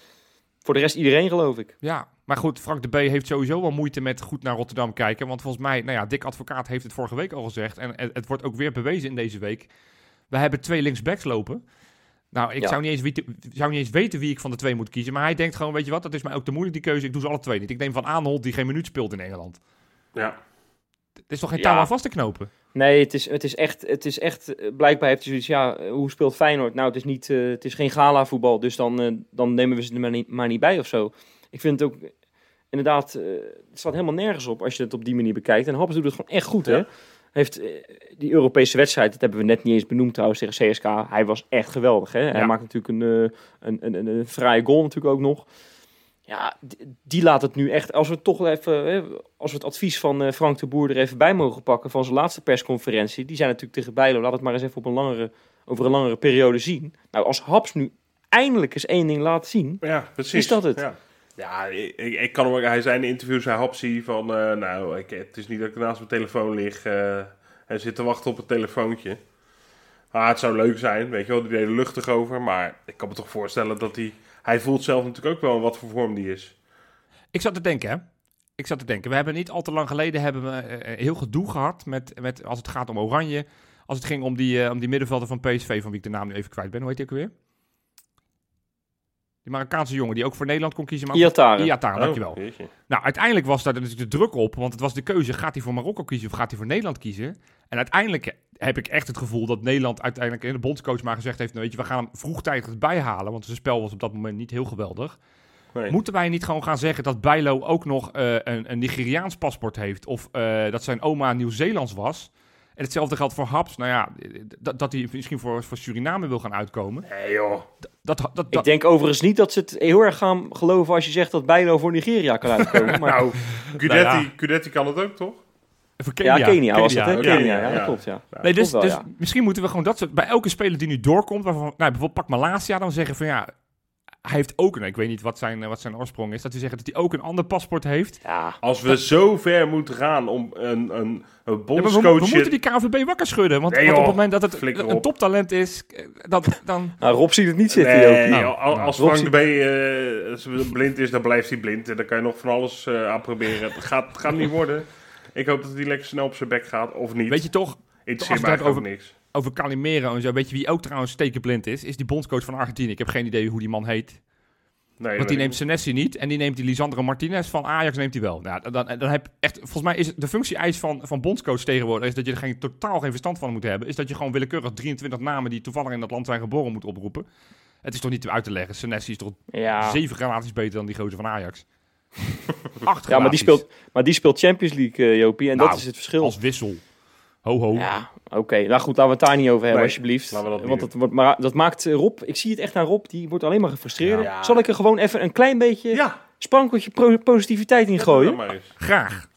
voor de rest iedereen geloof ik.
Ja, maar goed, Frank de B heeft sowieso wel moeite met goed naar Rotterdam kijken. Want volgens mij, nou ja, Dick Advocaat heeft het vorige week al gezegd. En het, het wordt ook weer bewezen in deze week. We hebben twee linksbacks lopen. Nou, ik
Ja.
zou, niet eens weten, zou niet eens weten wie ik van de twee moet kiezen. Maar hij denkt gewoon, weet je wat, dat is mij ook te moeilijk die keuze. Ik doe ze alle twee niet. Ik neem Van Aanholt die geen minuut speelt in Engeland.
Ja.
Het is toch geen
Ja.
touw aan vast te knopen?
Nee, het is, het is echt, het is echt blijkbaar heeft hij zoiets, ja, hoe speelt Feyenoord? Nou, het is, niet, eh, het is geen gala voetbal, dus dan, eh, dan nemen we ze er maar niet, maar niet bij of zo. Ik vind het ook, inderdaad, eh, het staat helemaal nergens op als je het op die manier bekijkt. En Happels doet het gewoon echt goed, hè?
Ja.
Heeft eh, die Europese wedstrijd, dat hebben we net niet eens benoemd trouwens tegen CSK, hij was echt geweldig, hè? Hij
Ja.
maakt natuurlijk een, eh, een, een, een, een fraaie goal natuurlijk ook nog. Ja, die laat het nu echt. Als we toch even, als we het advies van Frank de Boer er even bij mogen pakken van zijn laatste persconferentie, die zijn natuurlijk tegen Bijlo. Laat het maar eens even op een langere, over een langere periode zien. Nou, als Haps nu eindelijk eens één ding laat zien,
Ja, precies.
Is dat het?
Ja, ja ik, kan hem hij zei in een interview, zei Hapsi van, eh, nou, ik, het is niet dat ik naast mijn telefoon lig eh en zit te wachten op het telefoontje. Ah, het zou leuk zijn, weet je wel, die er luchtig over, maar ik kan me toch voorstellen dat hij, hij voelt zelf natuurlijk ook wel wat voor vorm die is.
Ik zat te denken, hè. Ik zat te denken. We hebben niet al te lang geleden hebben we eh, heel gedoe gehad met, met als het gaat om Oranje. Als het ging om die, eh, om die middenvelder van PSV, van wie ik de naam nu even kwijt ben. Hoe heet ook weer? Die Marokkaanse jongen die ook voor Nederland kon kiezen. Maar
Iataren.
Iataren,
Oh,
dankjewel.
jeetje.
Nou, uiteindelijk was daar natuurlijk de druk op, want het was de keuze: gaat hij voor Marokko kiezen of gaat hij voor Nederland kiezen? En uiteindelijk heb ik echt het gevoel dat Nederland uiteindelijk in de bondscoach maar gezegd heeft: nou, weet je, we gaan hem vroegtijdig bijhalen, want zijn spel was op dat moment niet heel geweldig.
Nee.
Moeten wij niet gewoon gaan zeggen dat Bijlo ook nog eh, een, een Nigeriaans paspoort heeft of eh, dat zijn oma Nieuw-Zeelands was? En hetzelfde geldt voor Haps. Nou ja, dat, dat hij misschien voor, voor Suriname wil gaan uitkomen.
Nee joh.
Dat, dat, dat,
Ik denk overigens niet dat ze het heel erg gaan geloven als je zegt dat Bijlo voor Nigeria kan uitkomen. [laughs] Maar,
Nou, Gudetti,
Nou ja.
Gudetti kan het ook, toch?
voor
ja, Kenia, was het, hè?
Kenia,
Kenia,
ja.
ja, dat klopt, ja.
Nee, dus,
wel,
dus misschien moeten we gewoon dat soort... Bij elke speler die nu doorkomt, waarvan, nou, bijvoorbeeld pak Malasia, dan zeggen van ja... Hij heeft ook een, ik weet niet wat zijn, wat zijn oorsprong is, dat we zeggen dat hij ook een ander paspoort heeft.
Ja,
Als we zo ver moeten gaan om een, een, een
Ja, maar we,
bondscoach...
we moeten die KNVB wakker schudden, want,
Nee,
want op het moment dat het een
op.
toptalent is, eh, dan... [laughs]
nou, Rob ziet het niet zitten,
Nee,
Jopie.
Nou, nou,
als
Rob
Frank de B eh, blind is, dan blijft hij blind. En dan kan je nog van alles eh aan proberen. Het gaat, gaat niet worden. Ik hoop dat hij lekker snel op zijn bek gaat, of niet.
weet je toch, we het
ook
over-
niks.
Over Calimero en zo, weet je wie ook trouwens stekenblind is? Is die bondscoach van Argentinië. Ik heb geen idee hoe die man heet.
Nee,
Want die neemt Senesi niet en die neemt die Lisandro Martinez van Ajax neemt hij wel. Nou, dan, dan heb echt, volgens mij is het de functie-eis van, van bondscoach tegenwoordig is dat je er geen, totaal geen verstand van moet hebben. Is dat je gewoon willekeurig 23 namen die toevallig in dat land zijn geboren moet oproepen. Het is toch niet uit te leggen. Senesi is toch
Ja.
zeven relaties beter dan die gozer van Ajax. [laughs] Acht
ja, maar die, speelt, maar die speelt Champions League, eh, Jopie, en
Nou,
dat is het verschil.
als wissel. Ho ho.
Ja, oké. Nou goed, laten we het daar niet over hebben,
Nee,
alsjeblieft.
laten we dat niet
Want dat, wordt, maar, dat maakt eh, Rob, ik zie het echt aan Rob, die wordt alleen maar gefrustreerd.
Ja.
Zal ik er gewoon even een klein beetje
Ja,
sprankeltje positiviteit in gooien?
eens.
Graag.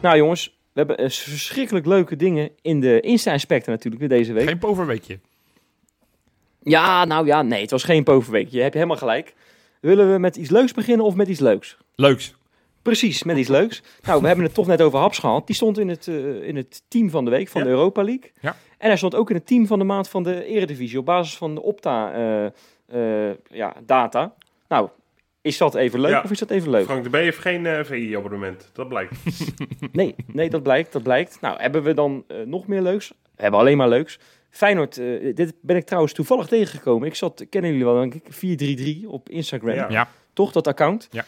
Nou jongens, we hebben eh, verschrikkelijk leuke dingen in de Insta-inspector natuurlijk weer deze week.
Geen poverweekje.
Ja, nou ja, nee, het was geen poverweek. Je hebt helemaal gelijk. Willen we met iets leuks beginnen of met iets leuks?
Leuks.
Precies, met iets leuks. Nou, we hebben het toch net over Haps gehad. Die stond in het, eh, in het team van de week van
Ja.
de Europa League.
Ja.
En hij stond ook in het team van de maand van de Eredivisie op basis van de Opta eh, eh, ja, data. Nou, is dat even leuk
Ja.
of is dat even leuk?
Frank de B heeft geen eh, VI-abonnement. Dat blijkt. [laughs]
Nee, nee, dat blijkt, dat blijkt. Nou, hebben we dan nog meer leuks? We hebben alleen maar leuks. Feyenoord, eh, dit ben ik trouwens toevallig tegengekomen. Ik zat, kennen jullie wel, denk ik, 433 op Instagram.
Ja.
Ja.
toch, dat account?
Ja.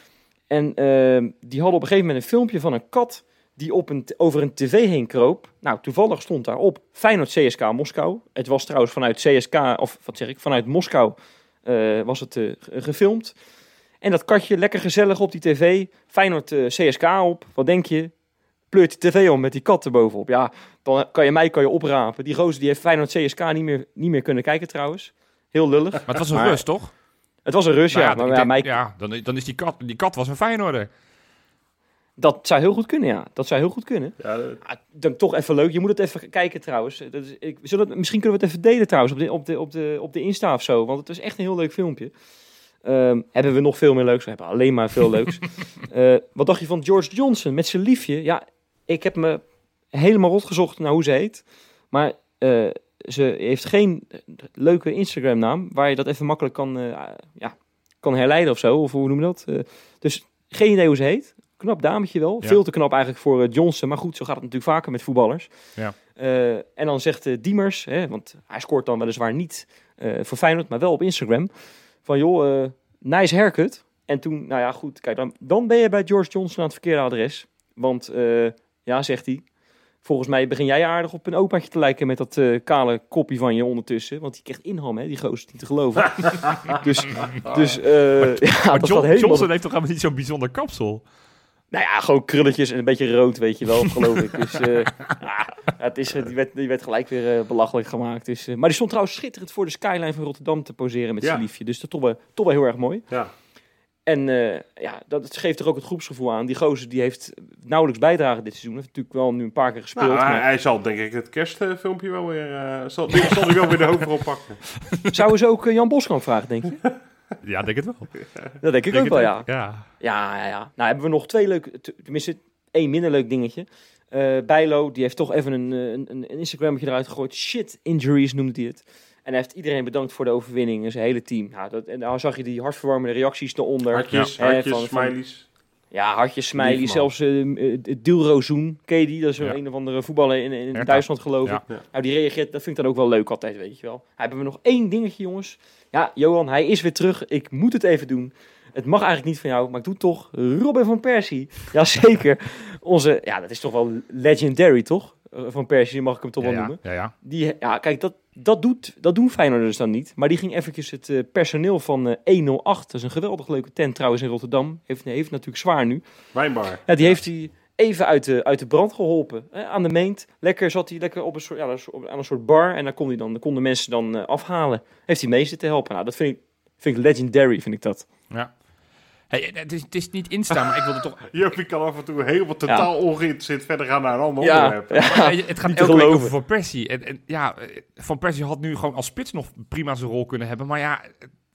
En ehm, die hadden op een gegeven moment een filmpje van een kat die op een, over een tv heen kroop. Nou, toevallig stond daarop Feyenoord CSK Moskou. Het was trouwens vanuit CSK, of wat zeg ik, vanuit Moskou eh, was het eh, ge- gefilmd. En dat katje lekker gezellig op die tv. Feyenoord eh, CSK op. Wat denk je? Pleurt die tv om met die kat erbovenop. Ja, dan kan je mij kan je oprapen. Die gozer die heeft Feyenoord CSK niet meer, niet meer kunnen kijken trouwens. Heel lullig.
Maar het was een
Maar-
rust, toch?
Het was een rust,
Nou
ja. Maar ja,
denk-
mij,
ja dan, dan is die kat, die kat was een Feyenoorder.
dat zou heel goed kunnen, ja. Dat zou heel goed kunnen.
Ja, dat-
Ah, dan toch even leuk. Je moet het even kijken trouwens. Dat is, ik, zullen het, misschien kunnen we het even delen trouwens op de, op, de, op, de, op de Insta of zo. Want het is echt een heel leuk filmpje. Ehm, hebben we nog veel meer leuks? We hebben alleen maar veel leuks. [laughs] Eh, wat dacht je van George Johnson met zijn liefje? Ja, ik heb me helemaal rot gezocht naar hoe ze heet. Maar eh, ze heeft geen leuke Instagram naam waar je dat even makkelijk kan, eh, ja, kan herleiden of zo. Of hoe noem je dat? Eh, dus geen idee hoe ze heet. Knap dametje wel.
Ja.
Veel te knap eigenlijk voor Johnson. Maar goed, zo gaat het natuurlijk vaker met voetballers.
Ja.
En dan zegt Diemers, hè, want hij scoort dan weliswaar niet voor Feyenoord, maar wel op Instagram. Van joh, nice haircut. En toen, nou ja, goed, kijk, dan, dan ben je bij George Johnson aan het verkeerde adres. Want, ja, zegt hij, volgens mij begin jij aardig op een opaatje te lijken met dat eh, kale kopje van je ondertussen. Want die krijgt inham, hè, die gozer, niet te geloven. [laughs] dus, dus eh, [laughs] ja,
Maar
dat
John,
helemaal...
Johnson heeft toch helemaal niet zo'n bijzonder kapsel?
Nou ja, gewoon krulletjes en een beetje rood, weet je wel, geloof ik. Dus eh, [laughs] ja, het is, die, werd, die werd gelijk weer belachelijk gemaakt. Dus, maar die stond trouwens schitterend voor de skyline van Rotterdam te poseren met
Ja.
zijn liefje. Dus dat toch wel, toch wel heel erg mooi.
ja.
En eh, ja, dat geeft er ook het groepsgevoel aan. Die gozer die heeft nauwelijks bijdrage dit seizoen. Heeft natuurlijk wel nu een paar keer gespeeld.
Nou, hij,
maar
hij zal denk ik het kerstfilmpje wel weer... eh, zal, die zal hij wel weer de hoofdrol pakken. [laughs]
zouden ze ook eh, Jan Boskamp vragen, denk je?
Ja, denk het wel. [laughs]
Dat denk ik ook wel, ja.
Ja.
Ja, ja, ja. Nou hebben we nog twee leuke, tenminste één minder leuk dingetje. Eh Bijlo, die heeft toch even een, een, een Instagrammetje eruit gegooid. Shit injuries noemde hij het. En hij heeft iedereen bedankt voor de overwinning en zijn hele team. Ja, dat, en daar zag je die hartverwarmende reacties eronder.
Hartjes,
Ja.
hartjes,
Eh, van- van-
smileys.
Ja, hartjes, smiley, zelfs uh, Dilrozoen. Ken je die? Dat is
Ja.
een of andere voetballer in, in. Duitsland geloof ik.
Ja.
Nou, die reageert, dat vind ik dan ook wel leuk altijd, weet je wel. Hebben we nog één dingetje, jongens. Ja, Johan, hij is weer terug. Ik moet het even doen. Het mag eigenlijk niet van jou, maar ik doe het toch. Robin van Persie. Jazeker. [laughs] Onze, ja, dat is toch wel legendary, toch? Eh, Van Persie, mag ik hem toch
ja,
wel
ja,
noemen.
ja, ja.
Die, ja, kijk, dat, dat, doet, dat doen Feyenoorders dan niet. Maar die ging eventjes het eh, personeel van eh 108, dat is een geweldig leuke tent trouwens in Rotterdam, heeft, heeft natuurlijk zwaar nu.
Wijnbar.
Ja, die heeft hij even uit de, uit de brand geholpen. Hè, aan de meent. Lekker zat hij lekker op een soort, ja, op- aan een soort bar. En daar kon hij dan, daar konden mensen dan eh, afhalen. Heeft hij mee zitten helpen. Nou, dat vind ik, vind ik legendary, vind ik dat.
ja. Hey, het, is, het is niet instaan, maar ik wilde toch... [laughs]
Jopie kan af en toe helemaal totaal ongeïnteresseerd verder gaan naar een ander
Ja,
onderwerp.
ja.
Je, het gaat elke week over Van Persie. En, en ja, eh, Van Persie had nu gewoon als spits nog prima zijn rol kunnen hebben. Maar ja, eh,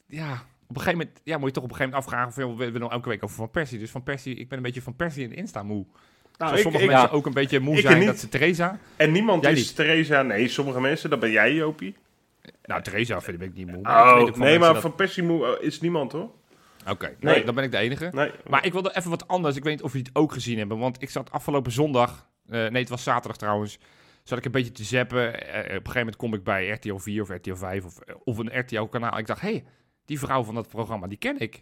ja op een gegeven moment ja, moet je toch op een gegeven moment afvragen... Of, we willen nou elke week over Van Persie. Dus Van Persie, ik ben een beetje Van Persie in Insta moe.
Nou, ik,
sommige
ik-
mensen
ja.
ook een beetje moe
Ik
zijn
niet.
dat ze Theresa...
en niemand
Jij
is
niet.
Theresa. Nee, sommige mensen, dat ben jij, Jopie.
Nou, Theresa vind ik niet moe. maar ik weet
Oh, nee, maar
dat-
van Persie moe is niemand, hoor.
Oké,
Nee.
dan ben ik de enige.
Nee.
Maar ik wilde even wat anders. Ik weet niet of jullie het ook gezien hebben. Want ik zat afgelopen zondag, eh, nee het was zaterdag trouwens, zat ik een beetje te zappen. Eh, op een gegeven moment kom ik bij RTL 4 of RTL 5 of, eh, of een RTL kanaal. Ik dacht, hé, hey, die vrouw van dat programma, die ken ik.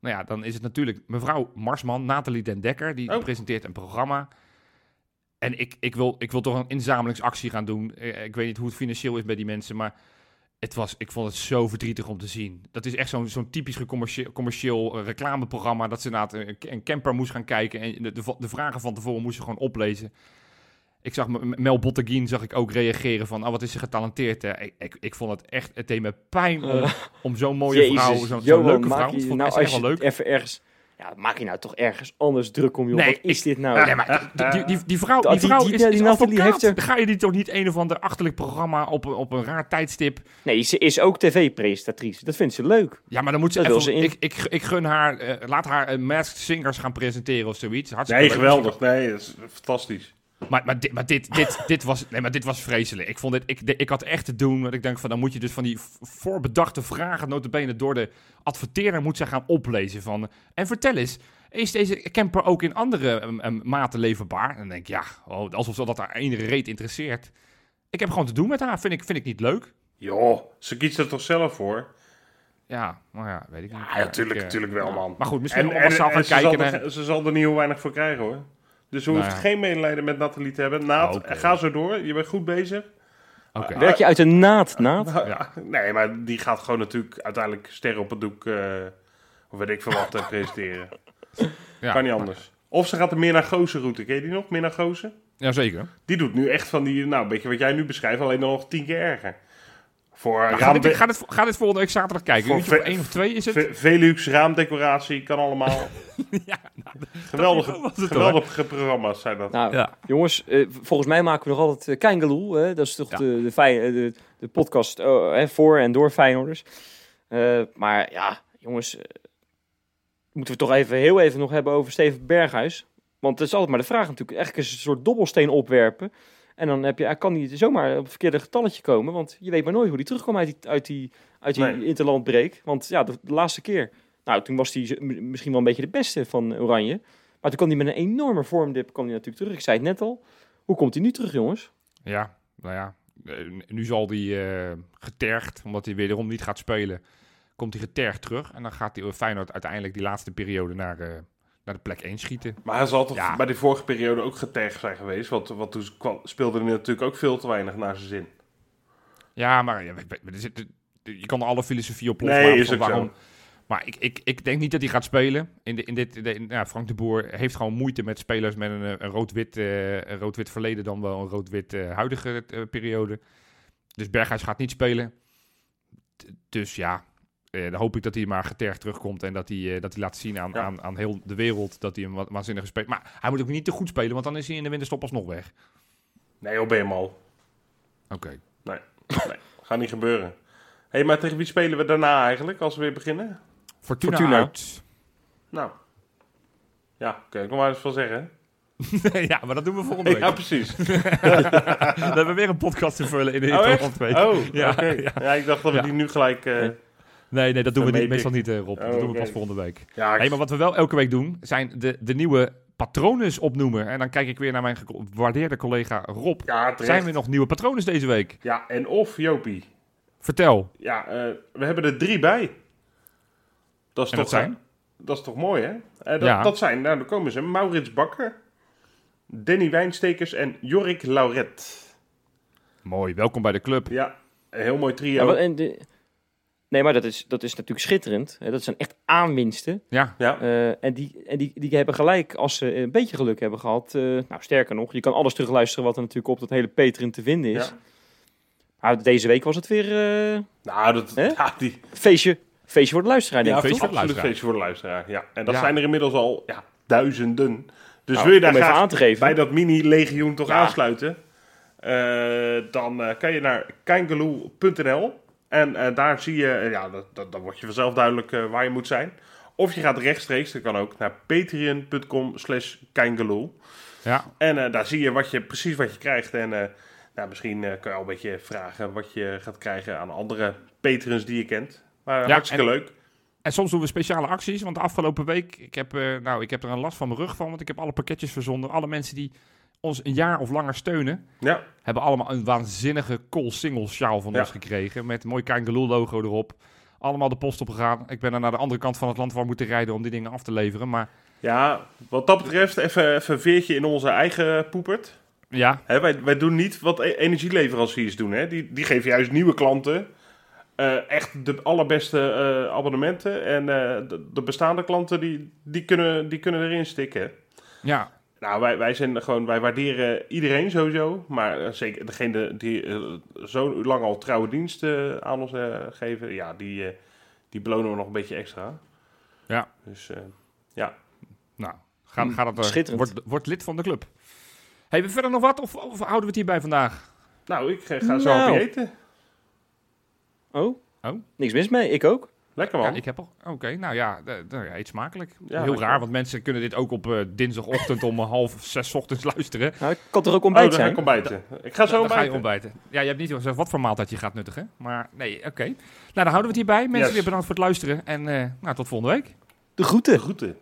Nou ja, dan is het natuurlijk mevrouw Marsman, Nathalie Den Dekker, die
Oh.
presenteert een programma. En ik, ik, wil, ik wil toch een inzamelingsactie gaan doen. Ik weet niet hoe het financieel is bij die mensen, maar het was, ik vond het zo verdrietig om te zien. Dat is echt zo'n zo'n typisch commercieel, commercieel eh, reclameprogramma. Dat ze na een, een camper moest gaan kijken. En de, de, de vragen van tevoren moest je gewoon oplezen. Ik zag Mel Botteguin zag ik ook reageren van, oh, wat is ze getalenteerd. hè. Ik, ik, ik vond het echt, het deed me pijn om, [laughs] om zo'n mooie
Jezus,
vrouw, zo'n
Johan,
leuke vrouw. vond
nou,
echt wel leuk.
even ergens... Ja, maak je nou toch ergens anders druk om, joh.
Nee,
Wat is
ik-
dit nou?
Nee, maar die, die, die, die vrouw, die
Die-
vrouw
die-
is,
die
is advocaat.
heeft er-
Ga je die toch niet een of ander achterlijk programma op, een- op een raar tijdstip
Nee, ze is ook tv-presentatrice. Dat vindt ze leuk.
Ja, maar dan moet ze
Dat
even...
ze in.
Ik, ik, ik gun haar... eh, laat haar eh, Masked Singers gaan presenteren of zoiets. Hartstikke
Nee,
leuk.
geweldig. Nee, dat is fantastisch.
Maar, maar, dit, maar, dit, dit, dit was, nee, maar dit was vreselijk. Ik, vond dit, ik, ik had echt te doen. Want ik denk van, dan moet je dus van die voorbedachte vragen... notabene door de adverteerder moet zij gaan oplezen. Van, en vertel eens, is deze camper ook in andere em, em, maten leverbaar? En dan denk ik, ja, oh, alsof dat haar enige reet interesseert. Ik heb gewoon te doen met haar. Vind ik, vind ik niet leuk.
Joh, ze kiest er toch zelf voor?
Ja, maar ja, weet ik niet.
Ja, natuurlijk,
ik, eh,
natuurlijk wel, man.
Maar goed, misschien
En, en,
gaan
ze, zal
kijken.
er, ze zal er niet heel weinig voor krijgen hoor. Dus je
Nou
hoeft
ja.
geen medelijden met Nathalie te hebben. Naad, ga zo door. Je bent goed bezig.
Oké.
Werk je uit de naad, naad?
Nou,
Ja. [laughs]
Nee, maar die gaat gewoon natuurlijk uiteindelijk sterren op het doek. eh, of weet ik veel wat eh, presenteren. [laughs]
Ja,
kan niet anders. Of ze gaat de Mirna Goosen route. Ken je die nog? Mirna Goosen?
Jazeker.
Die doet nu echt van die, nou, een beetje wat jij nu beschrijft, alleen nog tien keer erger. Voor
Nou, ga,
raamde-
dit, ga, dit, ga dit volgende week zaterdag kijken.
Voor
Uurtje of
ve-
één of twee is het?
Ve- Velux raamdecoratie, kan allemaal. [laughs]
ja, [laughs]
geweldige,
was het,
geweldige programma's zijn dat.
Nou,
ja.
jongens, eh, volgens mij maken we nog altijd uh, Keingeloel. Hè? Dat is toch
Ja.
de, de, eh, de, de podcast eh, hè, voor en door Feyenoorders. Eh, maar ja, jongens, eh, moeten we toch even heel even nog hebben over Steven Berghuis. Want het is altijd maar de vraag natuurlijk. Eigenlijk is het een soort dobbelsteen opwerpen. En dan heb je, hij kan niet zomaar op het verkeerde getalletje komen. Want je weet maar nooit hoe hij terugkomt uit die, uit die, uit die
Nee.
interlandbreak. Want ja, de, de laatste keer. Nou, toen was hij misschien wel een beetje de beste van Oranje. Maar toen kwam hij met een enorme vormdip kwam hij natuurlijk terug. Ik zei het net al. Hoe komt hij nu terug, jongens?
Ja, nou ja. eh, Nu zal hij eh, getergd, omdat hij wederom niet gaat spelen, komt hij getergd terug. En dan gaat hij Feyenoord uiteindelijk die laatste periode naar, eh, naar de plek 1 schieten.
Maar hij zal toch
Ja.
bij de vorige periode ook getergd zijn geweest. Want, want toen kwam- speelde hij natuurlijk ook veel te weinig naar zijn zin.
Ja, maar ja, je kan alle filosofie op
Nee, is ook zo.
waarom. Maar ik, ik, ik denk niet dat hij gaat spelen. In de, in dit, in de- in- ja, Frank de Boer heeft gewoon moeite met spelers met een, eh, een rood-wit eh, een rood-wit verleden dan wel een rood-wit eh, huidige eh, periode. Dus Berghuis gaat niet spelen. Dus ja, eh, dan hoop ik dat hij maar getergd terugkomt en dat hij, eh, dat hij laat zien aan,
Ja.
aan, aan heel de wereld dat hij een wa- waanzinnige speler Maar hij moet ook niet te goed spelen, want dan is hij in de winterstop alsnog weg.
Nee, je mal.
Oké.
Nee, gaat niet gebeuren. Hé, maar tegen wie spelen we daarna eigenlijk, als we weer beginnen?
Fortuna,
Fortuna.
uit.
Nou. Ja, kun je nog maar eens van zeggen. [laughs]
ja, maar dat doen we volgende week.
Ja, precies. [laughs]
Dan hebben we weer een podcast te vullen in de
Oh,
week.
Oh,
Ja,
oké.
ja.
Ja. ik dacht dat we
Ja.
die nu gelijk... eh,
Nee, nee, dat doen we niet, meestal niet, eh, Rob.
Oh,
dat doen we pas volgende week.
ja, ik-
Hey, maar wat we wel elke week doen, zijn de, de nieuwe patronen opnoemen. En dan kijk ik weer naar mijn gewaardeerde collega Rob.
ja.
Zijn er nog nieuwe patronen deze week?
Ja, en of, Jopie.
Vertel.
Ja, eh, we hebben er drie bij. Dat is
En
toch
dat zijn?
Dat is toch mooi, hè? Eh, dat,
Ja.
dat zijn, nou, dan komen ze. Maurits Bakker, Danny Wijnstekers en Jorik Lauret.
Mooi, welkom bij de club.
Ja, een heel mooi trio.
Ja, wat- en de, nee, maar dat is, dat is natuurlijk schitterend. Hè? Dat zijn echt aanwinsten.
Ja,
ja.
Eh, en die, en die, die hebben gelijk, als ze een beetje geluk hebben gehad. eh, nou, sterker nog, je kan alles terugluisteren wat er natuurlijk op dat hele Patreon te vinden is.
Ja.
Nou, deze week was het weer eh
Nou, dat,
Hè?
ja, die,
feestje, feestje voor de luisteraar, denk
ja,
feestje voor de
absoluut
luisteraar.
feestje voor de luisteraar. Ja. En dat
Ja.
zijn er inmiddels al ja, duizenden. Dus
Nou,
wil je daar graag
aan te geven.
bij dat mini-legioen toch
Ja.
aansluiten? eh, dan eh, kan je naar kangaloo.nl en eh, daar zie je, eh, ja, dat, dat, dan wordt je vanzelf duidelijk eh, waar je moet zijn. Of je gaat rechtstreeks, dat kan ook, naar patreon.com slash
ja.
En daar zie je, wat je precies wat je krijgt. En nou, misschien kan je al een beetje vragen wat je gaat krijgen aan andere patrons die je kent. Maar
Ja,
hartstikke
en-
leuk.
En soms doen we speciale acties, want de afgelopen week, ik heb, nou, ik heb er een last van mijn rug van, want ik heb alle pakketjes verzonden. Alle mensen die ons een jaar of langer steunen,
Ja,
hebben allemaal een waanzinnige Col Single sjaal van
Ja.
ons gekregen. Met een mooi Kangaloo logo erop. Allemaal de post opgegaan. Ik ben er naar de andere kant van het land waar moeten rijden om die dingen af te leveren. Maar
Ja, wat dat betreft even, even een veertje in onze eigen poepert.
ja,
Hè, wij, wij doen niet wat e- energieleveranciers doen. Hè. Die, die geven juist nieuwe klanten eh, echt de allerbeste eh, abonnementen. En eh, de, de bestaande klanten die, die, kunnen, die kunnen erin stikken.
ja,
Nou, wij, wij, zijn gewoon, wij waarderen iedereen sowieso. Maar eh, zeker degene die eh, zo lang al trouwe diensten aan ons eh, geven, ja, die, eh, die belonen we nog een beetje extra.
Ja.
Dus eh, ja.
nou, ga, ga dat, eh,
Schitterend.
word, word lid van de club. Hebben we verder nog wat of, of houden we het hierbij vandaag?
Nou, ik eh, ga zo
Nou.
eten.
Oh?
Oh.
Niks mis mee, ik ook.
Lekker man.
Ja, ik heb al. Oké, nou ja, de, de, ja, eet smakelijk.
Ja,
Heel raar, want mensen kunnen dit ook op eh, dinsdagochtend om half zes ochtends [laughs] luisteren.
Nou, ik kan toch ook
Oh,
ontbijt zijn?
ik ontbijten. Ik ga zo
Dan ga je
ontbijten.
ontbijten. Ja, je hebt niet gezegd wat voor maaltijd je gaat nuttigen. Maar nee, oké. Nou, dan houden we het hierbij. Mensen,
Yes.
weer bedankt voor het luisteren. En eh, nou, tot volgende week.
De groeten.
Groeten.